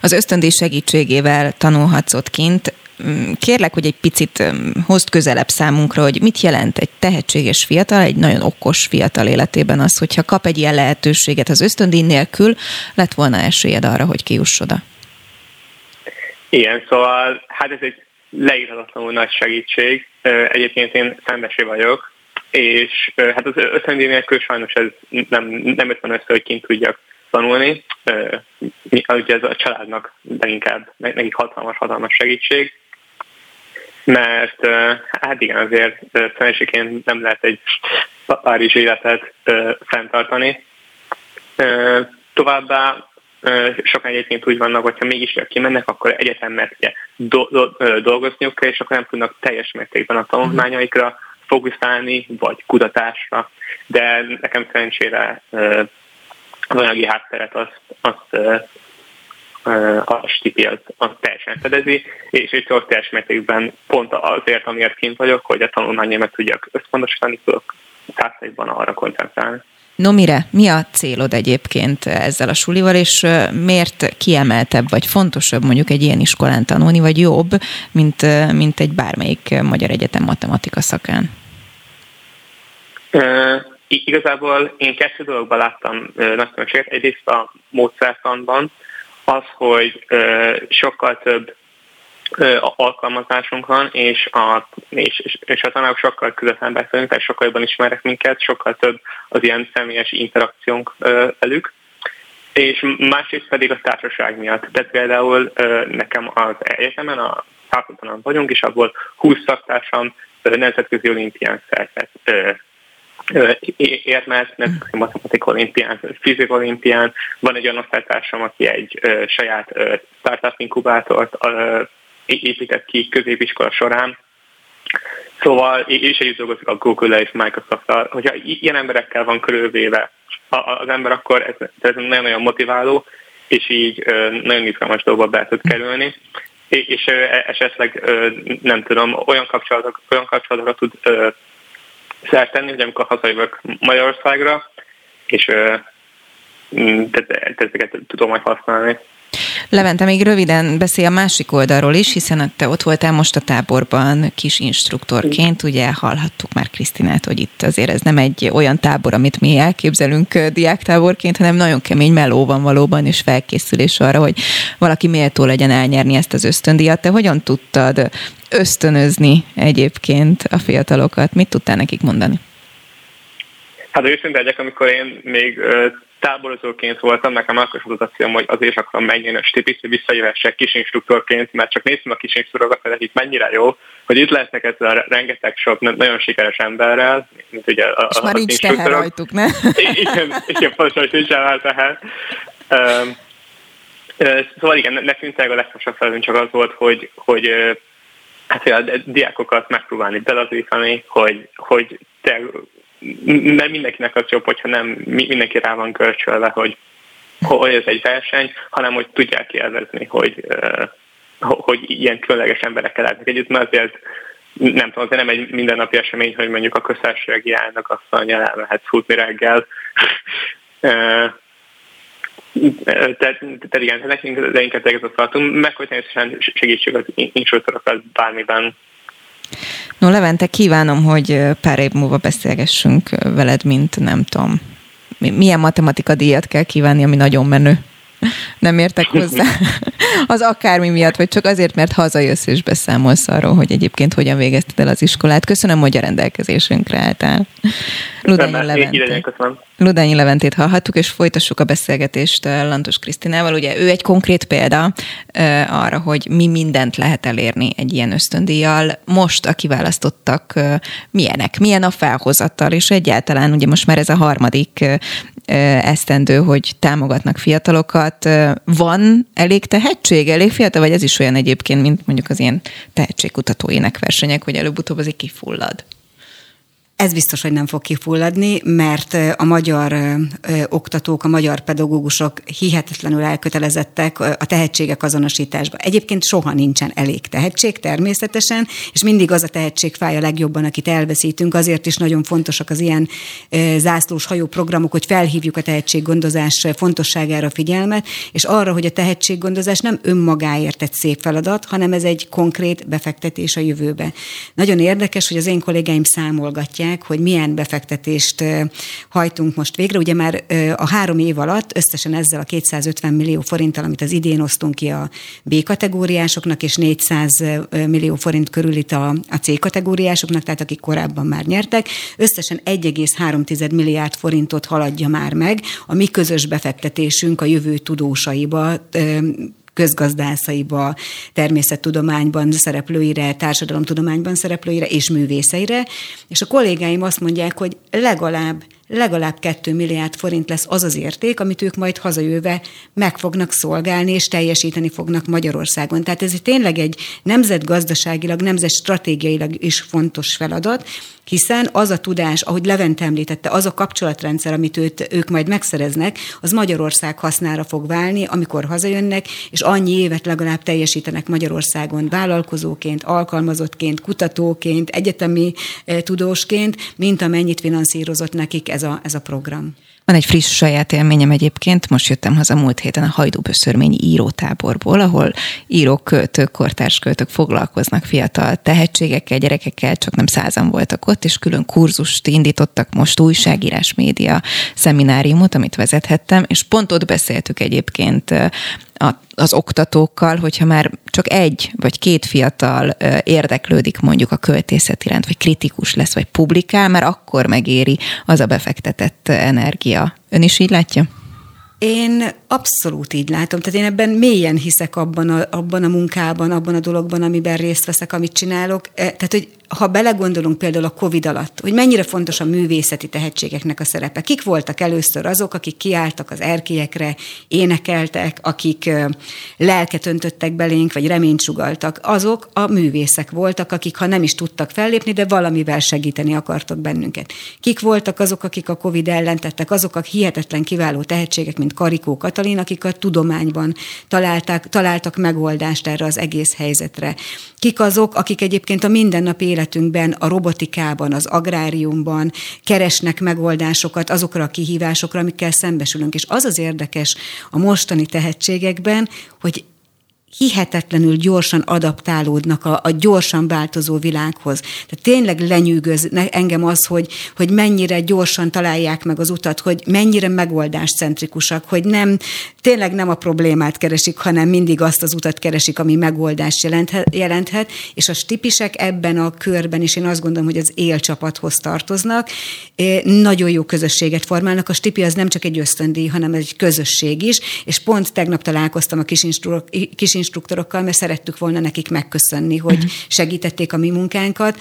Az ösztöndíj segítségével tanulhatsz ott kint. Mm, kérlek, hogy egy picit hozd közelebb számunkra, hogy mit jelent egy tehetséges fiatal, egy nagyon okos fiatal életében az, hogyha kap egy ilyen lehetőséget az ösztöndíj nélkül, lett volna esélyed arra, hogy kiuss oda. Igen, szóval hát ez egy leírhatatlanul nagy segítség. Egyébként én szembesé vagyok, és hát az ösztöndíj nélkül sajnos ez nem, nem ötven össze, hogy kint tudjak tanulni. Ugye ez a családnak leginkább nekik hatalmas-hatalmas segítség, mert hát igen, azért szerencséként nem lehet egy Párizs életet fenntartani. Továbbá sokan egyébként úgy vannak, hogyha mégis kimennek, akkor egyetemet ugye, do- do- dolgozniuk kell, és akkor nem tudnak teljes mértékben a tanulmányaikra fókuszálni, vagy kutatásra, de nekem szerencsére az anyagi hátteret azt, azt a stipi az, teljesen fedezi, és itt ott teljes mértékben pont azért, amiért kint vagyok, hogy a tanulmányomat tudjak összpontosítani, tudok százszerűen arra koncentrálni. No mire, mi a célod egyébként ezzel a sulival, és miért kiemeltebb vagy fontosabb mondjuk egy ilyen iskolán tanulni, vagy jobb, mint, mint egy bármelyik magyar egyetem matematika szakán? Uh, igazából én kettő dologban láttam nagy különbséget. Egyrészt a módszertanban az, hogy sokkal több alkalmazásunk van, és a, és, és a tanárok sokkal közvetlen beszélünk, tehát sokkal jobban ismerek minket, sokkal több az ilyen személyes interakciónk velük. És másrészt pedig a társaság miatt. Tehát például nekem az egyetemen, a Száfotanon vagyunk, és abból 20 szaktársam nemzetközi olimpián szerzett érmet, nemzetközi matematika olimpián, fizika olimpián. Van egy olyan osztálytársam, aki egy saját startup inkubátort épített ki középiskola során. Szóval, és együtt dolgozik a Google-el és Microsoft-tal. Hogyha ilyen emberekkel van körülvéve az ember, akkor ez, ez nagyon-nagyon motiváló, és így nagyon izgalmas dolgokba be tud kerülni és e, esetleg nem tudom, olyan kapcsolatok, olyan kapcsolatokra tud szert tenni, hogy amikor hazajövök Magyarországra, és tehát ezeket tudom majd használni. Levente, még röviden beszél a másik oldalról is, hiszen te ott voltál most a táborban kis instruktorként, ugye hallhattuk már Krisztinát, hogy itt azért ez nem egy olyan tábor, amit mi elképzelünk diáktáborként, hanem nagyon kemény meló van valóban, és felkészülés arra, hogy valaki méltó legyen elnyerni ezt az ösztöndíjat. Te hogyan tudtad ösztönözni egyébként a fiatalokat? Mit tudtál nekik mondani? Hát őszinte legyek, amikor én még táborozóként voltam, nekem akkor az a célom, hogy azért akarom megnyerni a stipit, hogy visszajövessek kisinstruktorként, mert csak néztem a kisinstruktorokat, hogy itt mennyire jó, hogy itt lehetnek ezzel a rengeteg sok nagyon sikeres emberrel, mint ugye a, És a, már nincs teher rajtuk, ne? <laughs> Igen, igen pontosan, hogy nincs el teher. Um, Szóval igen, nekünk a legfontosabb felünk csak az volt, hogy, hogy hát, a diákokat megpróbálni belazítani, hogy, hogy te mert mindenkinek az jobb, hogyha nem mindenki rá van kölcsölve, hogy, hogy ez egy verseny, hanem hogy tudják élvezni, hogy, hogy ilyen különleges emberekkel lehetnek együtt, mert azért nem tudom, azért nem egy mindennapi esemény, hogy mondjuk a köztársasági állnak azt mondja, elmehet futni reggel. <laughs> Tehát, tehát igen, nekünk de inkább egész tartunk, meg hogy természetesen segítsük az instruktorokat bármiben, No Levente, kívánom, hogy pár év múlva beszélgessünk veled, mint nem tudom, milyen matematika díjat kell kívánni, ami nagyon menő. Nem értek hozzá <laughs> az akármi miatt, vagy csak azért, mert hazajössz és beszámolsz arról, hogy egyébként hogyan végezted el az iskolát. Köszönöm, hogy a rendelkezésünkre álltál. Ludányi Leventét. Ludányi Leventét hallhattuk, és folytassuk a beszélgetést Lantos Krisztinával. Ugye ő egy konkrét példa arra, hogy mi mindent lehet elérni egy ilyen ösztöndíjjal. Most a kiválasztottak milyenek, milyen a felhozattal, és egyáltalán ugye most már ez a harmadik esztendő, hogy támogatnak fiatalokat. Van elég tehetség, elég fiatal, vagy ez is olyan egyébként, mint mondjuk az ilyen tehetségkutatói versenyek, hogy előbb-utóbb azért kifullad? Ez biztos, hogy nem fog kifulladni, mert a magyar oktatók, a magyar pedagógusok hihetetlenül elkötelezettek a tehetségek azonosításba. Egyébként soha nincsen elég tehetség természetesen, és mindig az a tehetség fáj a legjobban, akit elveszítünk. Azért is nagyon fontosak az ilyen zászlós hajó programok, hogy felhívjuk a tehetséggondozás fontosságára figyelmet, és arra, hogy a tehetséggondozás nem önmagáért egy szép feladat, hanem ez egy konkrét befektetés a jövőbe. Nagyon érdekes, hogy az én kollégáim számolgatják, mutatják, hogy milyen befektetést hajtunk most végre. Ugye már a három év alatt összesen ezzel a 250 millió forinttal, amit az idén osztunk ki a B kategóriásoknak, és 400 millió forint körül itt a, a C kategóriásoknak, tehát akik korábban már nyertek, összesen 1,3 milliárd forintot haladja már meg a mi közös befektetésünk a jövő tudósaiba, közgazdászaiba, természettudományban szereplőire, társadalomtudományban szereplőire és művészeire, és a kollégáim azt mondják, hogy legalább legalább 2 milliárd forint lesz az az érték, amit ők majd hazajöve meg fognak szolgálni, és teljesíteni fognak Magyarországon. Tehát ez tényleg egy nemzetgazdaságilag, nemzetstratégiailag is fontos feladat, hiszen az a tudás, ahogy Levent említette, az a kapcsolatrendszer, amit őt, ők majd megszereznek, az Magyarország hasznára fog válni, amikor hazajönnek, és annyi évet legalább teljesítenek Magyarországon vállalkozóként, alkalmazottként, kutatóként, egyetemi eh, tudósként, mint amennyit finanszírozott nekik ez a, ez a program. Van egy friss saját élményem egyébként, most jöttem haza múlt héten a Hajdúböszörményi írótáborból, ahol írók, költők, kortárs költők foglalkoznak fiatal tehetségekkel, gyerekekkel, csak nem százan voltak ott, és külön kurzust indítottak most újságírás média szemináriumot, amit vezethettem, és pont ott beszéltük egyébként a, az oktatókkal, hogyha már csak egy vagy két fiatal érdeklődik mondjuk a költészet iránt, vagy kritikus lesz, vagy publikál, mert akkor megéri az a befektetett energia. Ön is így látja? Én abszolút így látom. Tehát én ebben mélyen hiszek abban a, abban a munkában, abban a dologban, amiben részt veszek, amit csinálok. Tehát, hogy ha belegondolunk például a Covid alatt, hogy mennyire fontos a művészeti tehetségeknek a szerepe. Kik voltak először azok, akik kiálltak az erkélyekre, énekeltek, akik lelket öntöttek belénk, vagy reményt sugaltak. Azok a művészek voltak, akik ha nem is tudtak fellépni, de valamivel segíteni akartak bennünket. Kik voltak azok, akik a Covid ellen tettek, azok a hihetetlen kiváló tehetségek, mint Karikó Katalin, akik a tudományban találták, találtak megoldást erre az egész helyzetre. Kik azok, akik egyébként a mindennapi életünkben, a robotikában, az agráriumban keresnek megoldásokat azokra a kihívásokra, amikkel szembesülünk. És az az érdekes a mostani tehetségekben, hogy hihetetlenül gyorsan adaptálódnak a, a gyorsan változó világhoz. Tehát tényleg lenyűgöz engem az, hogy, hogy mennyire gyorsan találják meg az utat, hogy mennyire megoldáscentrikusak, hogy nem, tényleg nem a problémát keresik, hanem mindig azt az utat keresik, ami megoldást jelenthet, jelenthet és a stipisek ebben a körben is én azt gondolom, hogy az élcsapathoz tartoznak, nagyon jó közösséget formálnak. A stipi az nem csak egy ösztöndíj, hanem egy közösség is, és pont tegnap találkoztam a kis, kis instruktorokkal, mert szerettük volna nekik megköszönni, hogy <laughs> segítették a mi munkánkat.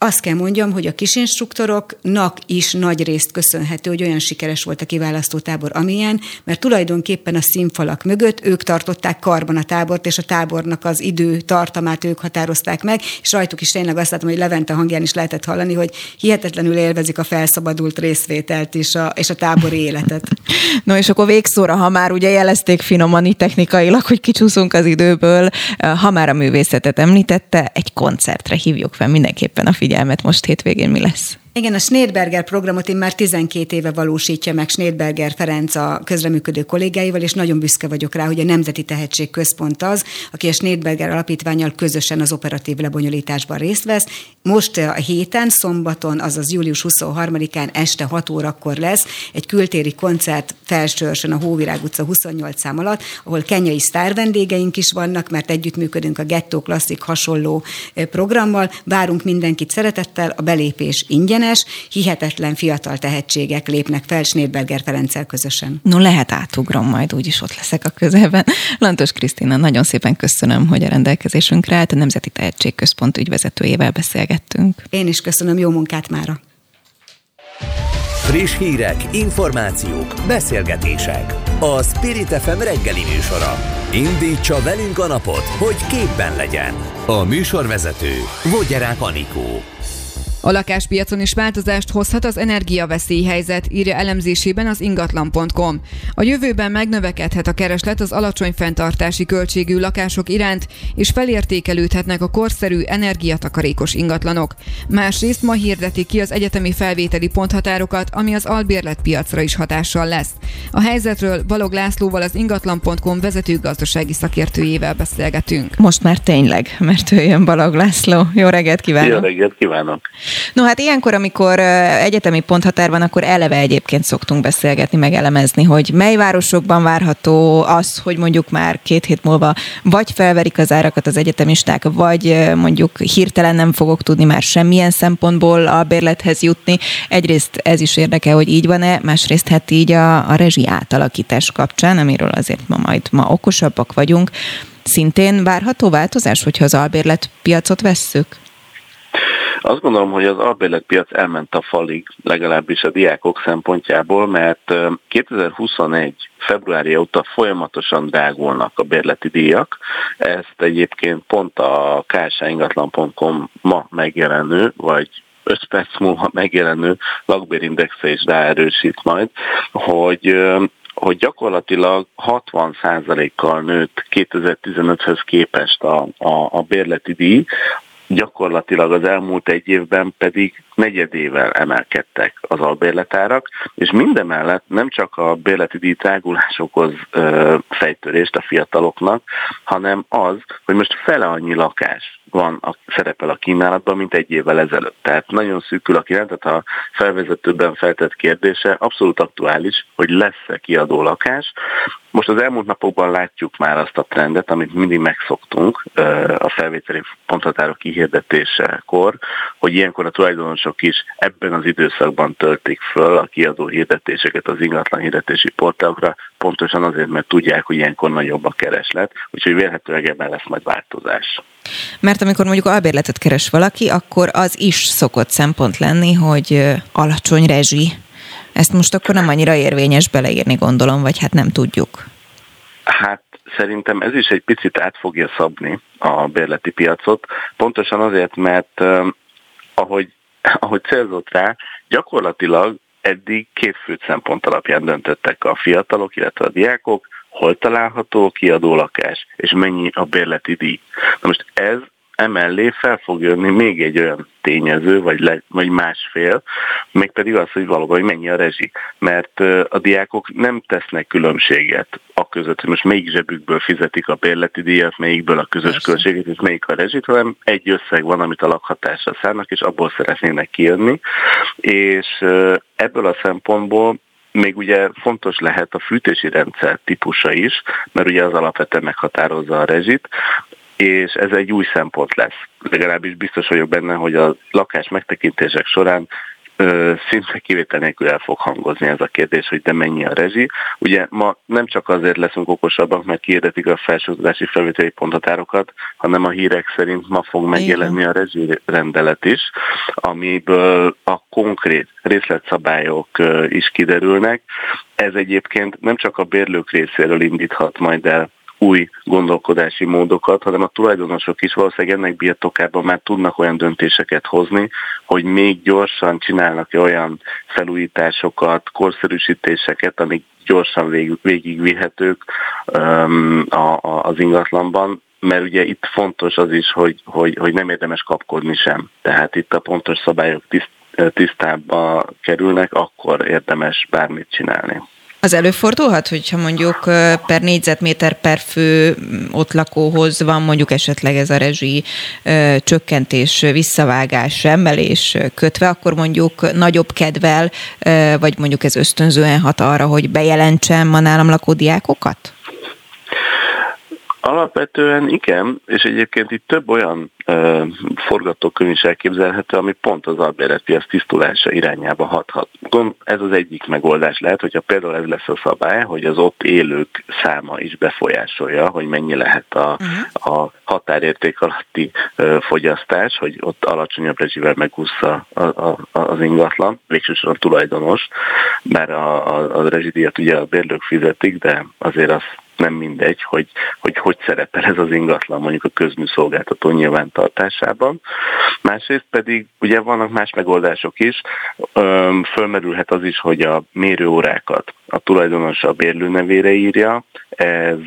Azt kell mondjam, hogy a kisinstruktoroknak is nagy részt köszönhető, hogy olyan sikeres volt a kiválasztó tábor, amilyen, mert tulajdonképpen a színfalak mögött ők tartották karban a tábort, és a tábornak az idő tartamát ők határozták meg, és rajtuk is tényleg azt látom, hogy Levente hangján is lehetett hallani, hogy hihetetlenül élvezik a felszabadult részvételt és a, és a tábori életet. <laughs> No és akkor végszóra, ha már ugye jelezték finoman technikailag, hogy kicsúszunk az időből, ha már a művészetet említette, egy koncertre hívjuk fel mindenképpen a figyelmet figyelmet most hétvégén mi lesz? Igen, a Schneidberger programot én már 12 éve valósítja meg Schneidberger Ferenc a közreműködő kollégáival, és nagyon büszke vagyok rá, hogy a Nemzeti Tehetség Központ az, aki a Schneidberger alapítványal közösen az operatív lebonyolításban részt vesz. Most a héten, szombaton, azaz július 23-án este 6 órakor lesz egy kültéri koncert felsőrsön a Hóvirág utca 28 szám alatt, ahol kenyai sztár vendégeink is vannak, mert együttműködünk a Gettó Klasszik hasonló programmal. Várunk mindenkit szeretettel, a belépés ingyenes, egyenes, hihetetlen fiatal tehetségek lépnek fel Snédberger Ferenccel közösen. No, lehet átugrom, majd úgyis ott leszek a közelben. Lantos Krisztina, nagyon szépen köszönöm, hogy a rendelkezésünkre állt, a Nemzeti Tehetségközpont ügyvezetőjével beszélgettünk. Én is köszönöm, jó munkát mára! Friss hírek, információk, beszélgetések. A Spirit FM reggeli műsora. Indítsa velünk a napot, hogy képben legyen. A műsorvezető Vogyerák Anikó. A lakáspiacon is változást hozhat az energiaveszélyhelyzet, írja elemzésében az ingatlan.com. A jövőben megnövekedhet a kereslet az alacsony fenntartási költségű lakások iránt, és felértékelődhetnek a korszerű energiatakarékos ingatlanok. Másrészt ma hirdetik ki az egyetemi felvételi ponthatárokat, ami az albérletpiacra is hatással lesz. A helyzetről Balog Lászlóval az ingatlan.com vezető gazdasági szakértőjével beszélgetünk. Most már tényleg, mert ő jön Balog László. Jó reggelt kívánok! Jó reggelt kívánok! No hát ilyenkor, amikor egyetemi ponthatár van, akkor eleve egyébként szoktunk beszélgetni, meg elemezni, hogy mely városokban várható az, hogy mondjuk már két hét múlva vagy felverik az árakat az egyetemisták, vagy mondjuk hirtelen nem fogok tudni már semmilyen szempontból a bérlethez jutni. Egyrészt ez is érdekel, hogy így van-e, másrészt hát így a, a rezsi átalakítás kapcsán, amiről azért ma majd ma okosabbak vagyunk, szintén várható változás, hogyha az albérlet piacot vesszük? Azt gondolom, hogy az albérletpiac elment a falig, legalábbis a diákok szempontjából, mert 2021 februárja óta folyamatosan drágulnak a bérleti díjak. Ezt egyébként pont a ksáingatlan.com ma megjelenő, vagy 5 perc múlva megjelenő lakbérindexe is ráerősít majd, hogy hogy gyakorlatilag 60%-kal nőtt 2015-höz képest a, a, a bérleti díj, gyakorlatilag az elmúlt egy évben pedig negyedével emelkedtek az albérletárak, és mindemellett nem csak a bérleti díj okoz ö, fejtörést a fiataloknak, hanem az, hogy most fele annyi lakás van a, szerepel a kínálatban, mint egy évvel ezelőtt. Tehát nagyon szűkül a kínálat, tehát a felvezetőben feltett kérdése abszolút aktuális, hogy lesz-e kiadó lakás. Most az elmúlt napokban látjuk már azt a trendet, amit mindig megszoktunk a felvételi ponthatárok kihirdetésekor, hogy ilyenkor a tulajdonosok is ebben az időszakban töltik föl a kiadó hirdetéseket az ingatlan hirdetési portálokra, pontosan azért, mert tudják, hogy ilyenkor nagyobb a kereslet, úgyhogy vélhetőleg ebben lesz majd változás. Mert amikor mondjuk albérletet keres valaki, akkor az is szokott szempont lenni, hogy alacsony rezsi. Ezt most akkor nem annyira érvényes beleírni, gondolom, vagy hát nem tudjuk. Hát szerintem ez is egy picit át fogja szabni a bérleti piacot, pontosan azért, mert ahogy, ahogy célzott rá, gyakorlatilag eddig két fő szempont alapján döntöttek a fiatalok, illetve a diákok, hol található a kiadó lakás, és mennyi a bérleti díj. Na most ez emellé fel fog jönni még egy olyan tényező, vagy, le, vagy másfél, mégpedig az, hogy valóban hogy mennyi a rezsi. Mert a diákok nem tesznek különbséget a között, hogy most melyik zsebükből fizetik a bérleti díjat, melyikből a közös Persze. költséget, és melyik a rezsit, hanem egy összeg van, amit a lakhatásra szárnak, és abból szeretnének kijönni. És ebből a szempontból még ugye fontos lehet a fűtési rendszer típusa is, mert ugye az alapvetően meghatározza a rezsit, és ez egy új szempont lesz. Legalábbis biztos vagyok benne, hogy a lakás megtekintések során szinte kivétel nélkül el fog hangozni ez a kérdés, hogy de mennyi a rezsi. Ugye ma nem csak azért leszünk okosabbak, mert kiirdetik a felsőoktatási felvételi ponthatárokat, hanem a hírek szerint ma fog megjelenni a rezsi rendelet is, amiből a konkrét részletszabályok is kiderülnek. Ez egyébként nem csak a bérlők részéről indíthat majd el új gondolkodási módokat, hanem a tulajdonosok is valószínűleg ennek birtokában már tudnak olyan döntéseket hozni, hogy még gyorsan csinálnak olyan felújításokat, korszerűsítéseket, amik gyorsan vég, végigvihetők a, a, az ingatlanban, mert ugye itt fontos az is, hogy, hogy, hogy nem érdemes kapkodni sem. Tehát itt a pontos szabályok tiszt, kerülnek, akkor érdemes bármit csinálni. Az előfordulhat, hogyha mondjuk per négyzetméter per fő ott lakóhoz van mondjuk esetleg ez a rezsi csökkentés, visszavágás, emelés kötve, akkor mondjuk nagyobb kedvel, vagy mondjuk ez ösztönzően hat arra, hogy bejelentsem a nálam lakó diákokat? Alapvetően igen, és egyébként itt több olyan uh, forgatókönyv is elképzelhető, ami pont az albérletpiac tisztulása irányába hathat. Ez az egyik megoldás lehet, hogyha például ez lesz a szabály, hogy az ott élők száma is befolyásolja, hogy mennyi lehet a, uh-huh. a határérték alatti uh, fogyasztás, hogy ott alacsonyabb rezsivel megúszza a, a, az ingatlan, végsősorban tulajdonos, mert a, a, a rezsidíjat ugye a bérlők fizetik, de azért az nem mindegy, hogy hogy, hogy szerepel ez az ingatlan mondjuk a közműszolgáltató nyilvántartásában. Másrészt pedig ugye vannak más megoldások is, fölmerülhet az is, hogy a mérőórákat a tulajdonos a bérlőnevére írja, ez,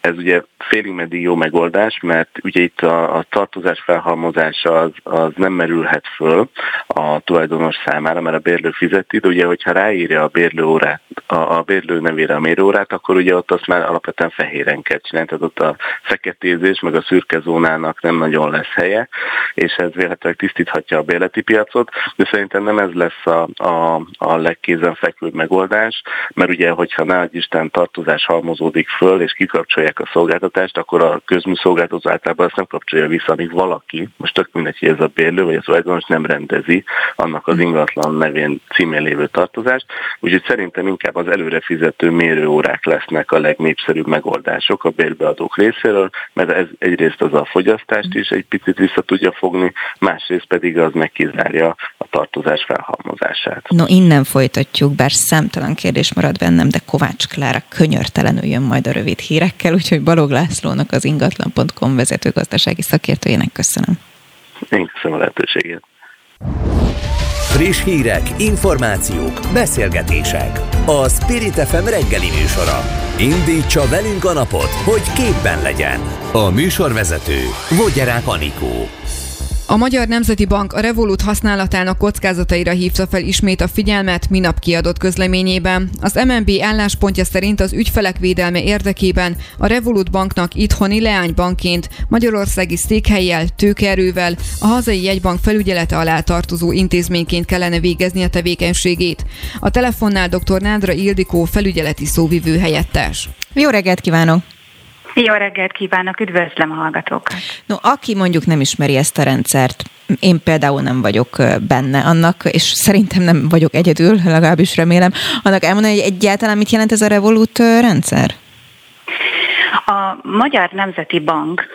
ez ugye félig meddig jó megoldás, mert ugye itt a, a tartozás felhalmozása az, az nem merülhet föl a tulajdonos számára, mert a bérlő fizeti, de ugye hogyha ráírja a bérlő órát, a, a bérlő nevére a mérőórát, akkor ugye ott azt már alapvetően fehéren kell csinálni, tehát ott a feketézés, meg a szürke zónának nem nagyon lesz helye, és ez véletlenül tisztíthatja a bérleti piacot, de szerintem nem ez lesz a, a, a legkézenfekvőbb megoldás, mert ugye, hogyha ne Isten tartozás halmozódik föl, és kikapcsolják a szolgáltatást, akkor a közműszolgáltató általában ezt nem kapcsolja vissza, amíg valaki, most tök mindegy, hogy ez a bérlő vagy a tulajdonos nem rendezi annak az ingatlan nevén címén lévő tartozást, úgyhogy szerintem inkább az előre fizető mérőórák lesznek a legnépszerűbb megoldások a bérbeadók részéről, mert ez egyrészt az a fogyasztást is egy picit vissza tudja fogni, másrészt pedig az megkizárja a tartozás felhalmozását. No, innen folytatjuk, bár számtalan kérdés marad bennem, de Kovács Klára könyörtelenül jön majd a rövid hírekkel, úgyhogy Balog Lászlónak az ingatlan.com vezető gazdasági szakértőjének köszönöm. Én köszönöm a lehetőséget. Friss hírek, információk, beszélgetések. A Spirit FM reggeli műsora. Indítsa velünk a napot, hogy képben legyen. A műsorvezető Vogyerák Anikó. A Magyar Nemzeti Bank a Revolut használatának kockázataira hívta fel ismét a figyelmet minap kiadott közleményében. Az MNB álláspontja szerint az ügyfelek védelme érdekében a Revolut banknak itthoni leánybankként Magyarországi székhelyjel, tőkerővel a hazai jegybank felügyelete alá tartozó intézményként kellene végezni a tevékenységét. A telefonnál dr. Nádra Ildikó felügyeleti szóvivő helyettes. Jó reggelt kívánok! Jó reggelt kívánok, üdvözlöm a hallgatókat. No, aki mondjuk nem ismeri ezt a rendszert, én például nem vagyok benne annak, és szerintem nem vagyok egyedül, legalábbis remélem, annak elmondani, hogy egyáltalán mit jelent ez a Revolut rendszer? A Magyar Nemzeti Bank,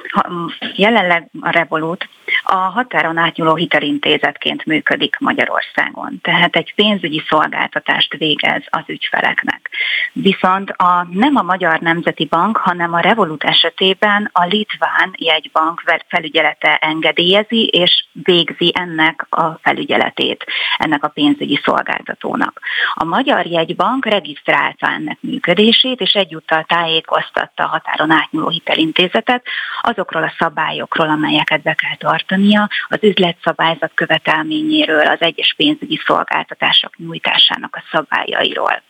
jelenleg a Revolut, a határon átnyúló hitelintézetként működik Magyarországon. Tehát egy pénzügyi szolgáltatást végez az ügyfeleknek. Viszont a, nem a Magyar Nemzeti Bank, hanem a Revolut esetében a Litván jegybank felügyelete engedélyezi és végzi ennek a felügyeletét, ennek a pénzügyi szolgáltatónak. A Magyar Jegybank regisztrálta ennek működését, és egyúttal tájékoztatta a határon átnyúló hitelintézetet azokról a szabályokról, amelyeket be kell tartania, az üzletszabályzat követelményéről, az egyes pénzügyi szolgáltatások nyújtásának a szabályairól.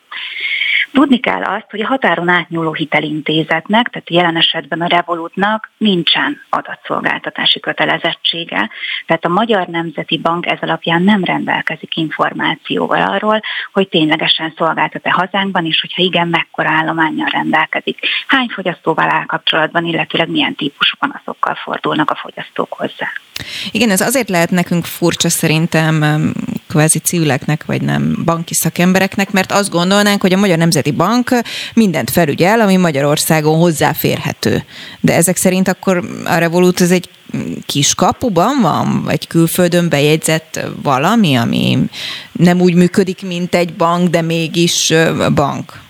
Tudni kell azt, hogy a határon átnyúló hitelintézetnek, tehát jelen esetben a Revolutnak nincsen adatszolgáltatási kötelezettsége, tehát a Magyar Nemzeti Bank ez alapján nem rendelkezik információval arról, hogy ténylegesen szolgáltat-e hazánkban, és hogyha igen, mekkora állományjal rendelkezik, hány fogyasztóval áll kapcsolatban, illetőleg milyen típusú panaszokkal fordulnak a fogyasztók hozzá. Igen, ez azért lehet nekünk furcsa szerintem kvázi civileknek, vagy nem banki szakembereknek, mert azt gondolnánk, hogy a Magyar Nemzeti Bank mindent felügyel, ami Magyarországon hozzáférhető. De ezek szerint akkor a Revolut ez egy kis kapuban van, vagy külföldön bejegyzett valami, ami nem úgy működik, mint egy bank, de mégis bank?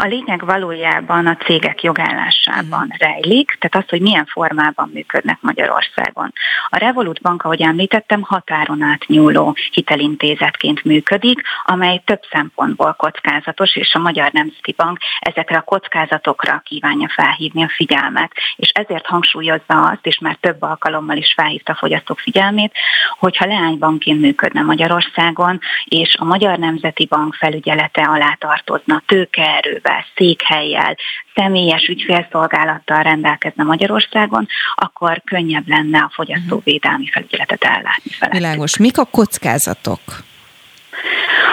A lényeg valójában a cégek jogállásában rejlik, tehát az, hogy milyen formában működnek Magyarországon. A Revolut Bank, ahogy említettem, határon átnyúló hitelintézetként működik, amely több szempontból kockázatos, és a Magyar Nemzeti Bank ezekre a kockázatokra kívánja felhívni a figyelmet. És ezért hangsúlyozza azt, és már több alkalommal is felhívta a fogyasztók figyelmét, hogyha leánybankként működne Magyarországon, és a Magyar Nemzeti Bank felügyelete alá tartozna tőkeerővel, épületével, székhelyjel, személyes ügyfélszolgálattal rendelkezne Magyarországon, akkor könnyebb lenne a fogyasztóvédelmi felügyeletet ellátni fel. Világos. Mik a kockázatok?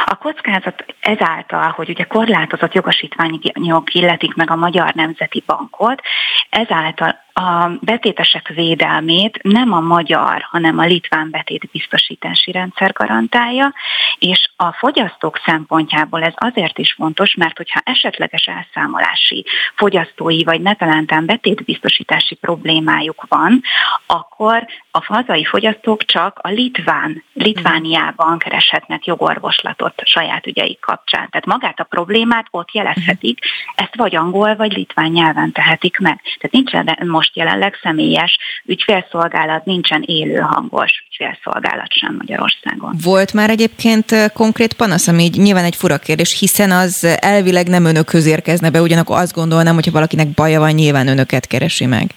A kockázat ezáltal, hogy ugye korlátozott jogosítványok illetik meg a Magyar Nemzeti Bankot, ezáltal a betétesek védelmét nem a magyar, hanem a litván betétbiztosítási rendszer garantálja, és a fogyasztók szempontjából ez azért is fontos, mert hogyha esetleges elszámolási, fogyasztói vagy netalántán betétbiztosítási problémájuk van, akkor a hazai fogyasztók csak a Litván, Litvániában kereshetnek jogorvoslatot saját ügyeik kapcsán. Tehát magát a problémát ott jelezhetik, ezt vagy angol, vagy litván nyelven tehetik meg. Tehát nincsen most jelenleg személyes ügyfélszolgálat, nincsen élő hangos ügyfélszolgálat sem Magyarországon. Volt már egyébként konkrét panasz, ami nyilván egy fura kérdés, hiszen az elvileg nem önökhöz érkezne be, ugyanakkor azt gondolnám, hogyha valakinek baja van, nyilván önöket keresi meg.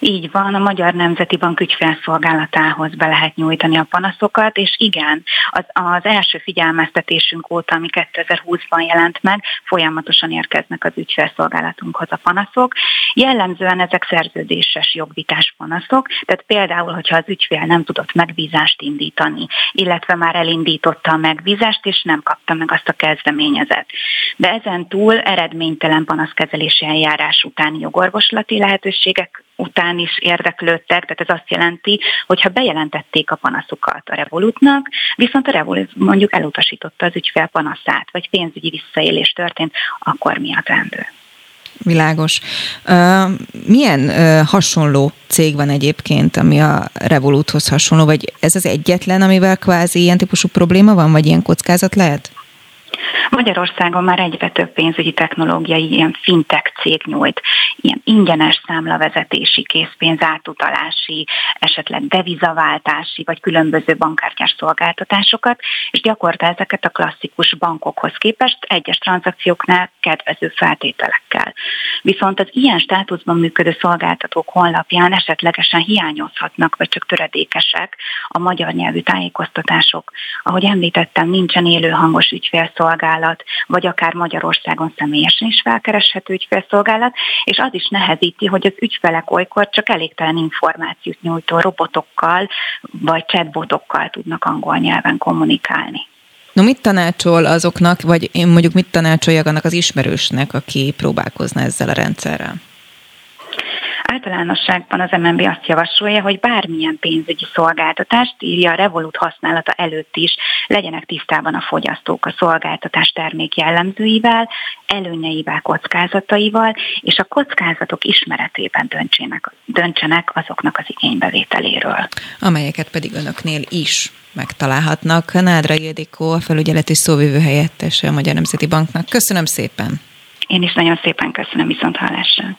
Így van, a Magyar Nemzeti Bank ügyfélszolgálatához be lehet nyújtani a panaszokat, és igen, az, az első figyelmeztetésünk óta, ami 2020-ban jelent meg, folyamatosan érkeznek az ügyfélszolgálatunkhoz a panaszok. Jellemzően ezek szerződéses jogvitás panaszok, tehát például, hogyha az ügyfél nem tudott megbízást indítani, illetve már elindította a megbízást, és nem kapta meg azt a kezdeményezet. De ezen túl eredménytelen panaszkezelési eljárás utáni jogorvoslati lehetőségek után is érdeklődtek, tehát ez azt jelenti, hogy ha bejelentették a panaszukat a Revolutnak, viszont a Revolut mondjuk elutasította az ügyfél panaszát, vagy pénzügyi visszaélés történt, akkor mi a teendő? Világos. Milyen hasonló cég van egyébként, ami a Revoluthoz hasonló, vagy ez az egyetlen, amivel kvázi ilyen típusú probléma van, vagy ilyen kockázat lehet? Magyarországon már egyre több pénzügyi technológiai ilyen fintech cég nyújt, ilyen ingyenes számlavezetési, készpénz átutalási, esetleg devizaváltási, vagy különböző bankkártyás szolgáltatásokat, és gyakorta ezeket a klasszikus bankokhoz képest egyes tranzakcióknál kedvező feltételekkel. Viszont az ilyen státuszban működő szolgáltatók honlapján esetlegesen hiányozhatnak, vagy csak töredékesek a magyar nyelvű tájékoztatások. Ahogy említettem, nincsen élő hangos ügyfélszolgálat, vagy akár Magyarországon személyesen is felkereshető ügyfélszolgálat, és az is nehezíti, hogy az ügyfelek olykor csak elégtelen információt nyújtó robotokkal, vagy chatbotokkal tudnak angol nyelven kommunikálni. No mit tanácsol azoknak, vagy én mondjuk mit tanácsoljak annak az ismerősnek, aki próbálkozna ezzel a rendszerrel? Általánosságban az MNB azt javasolja, hogy bármilyen pénzügyi szolgáltatást írja a Revolut használata előtt is legyenek tisztában a fogyasztók a szolgáltatás termék jellemzőivel, előnyeivel, kockázataival, és a kockázatok ismeretében döntsenek, döntsenek azoknak az igénybevételéről. Amelyeket pedig önöknél is megtalálhatnak. Nádra Ildikó, a felügyeleti szóvivő helyettese a Magyar Nemzeti Banknak. Köszönöm szépen! Én is nagyon szépen köszönöm viszont hallásra.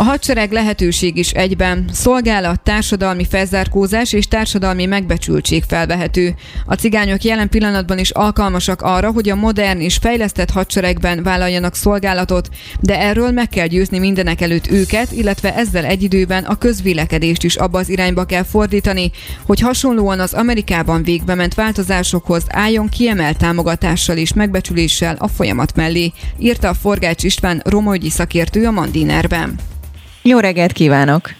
a hadsereg lehetőség is egyben. Szolgálat, társadalmi felzárkózás és társadalmi megbecsültség felvehető. A cigányok jelen pillanatban is alkalmasak arra, hogy a modern és fejlesztett hadseregben vállaljanak szolgálatot, de erről meg kell győzni mindenek előtt őket, illetve ezzel egy időben a közvélekedést is abba az irányba kell fordítani, hogy hasonlóan az Amerikában végbe ment változásokhoz álljon kiemelt támogatással és megbecsüléssel a folyamat mellé, írta a Forgács István romogyi szakértő a Mandinerben. Jó reggelt kívánok!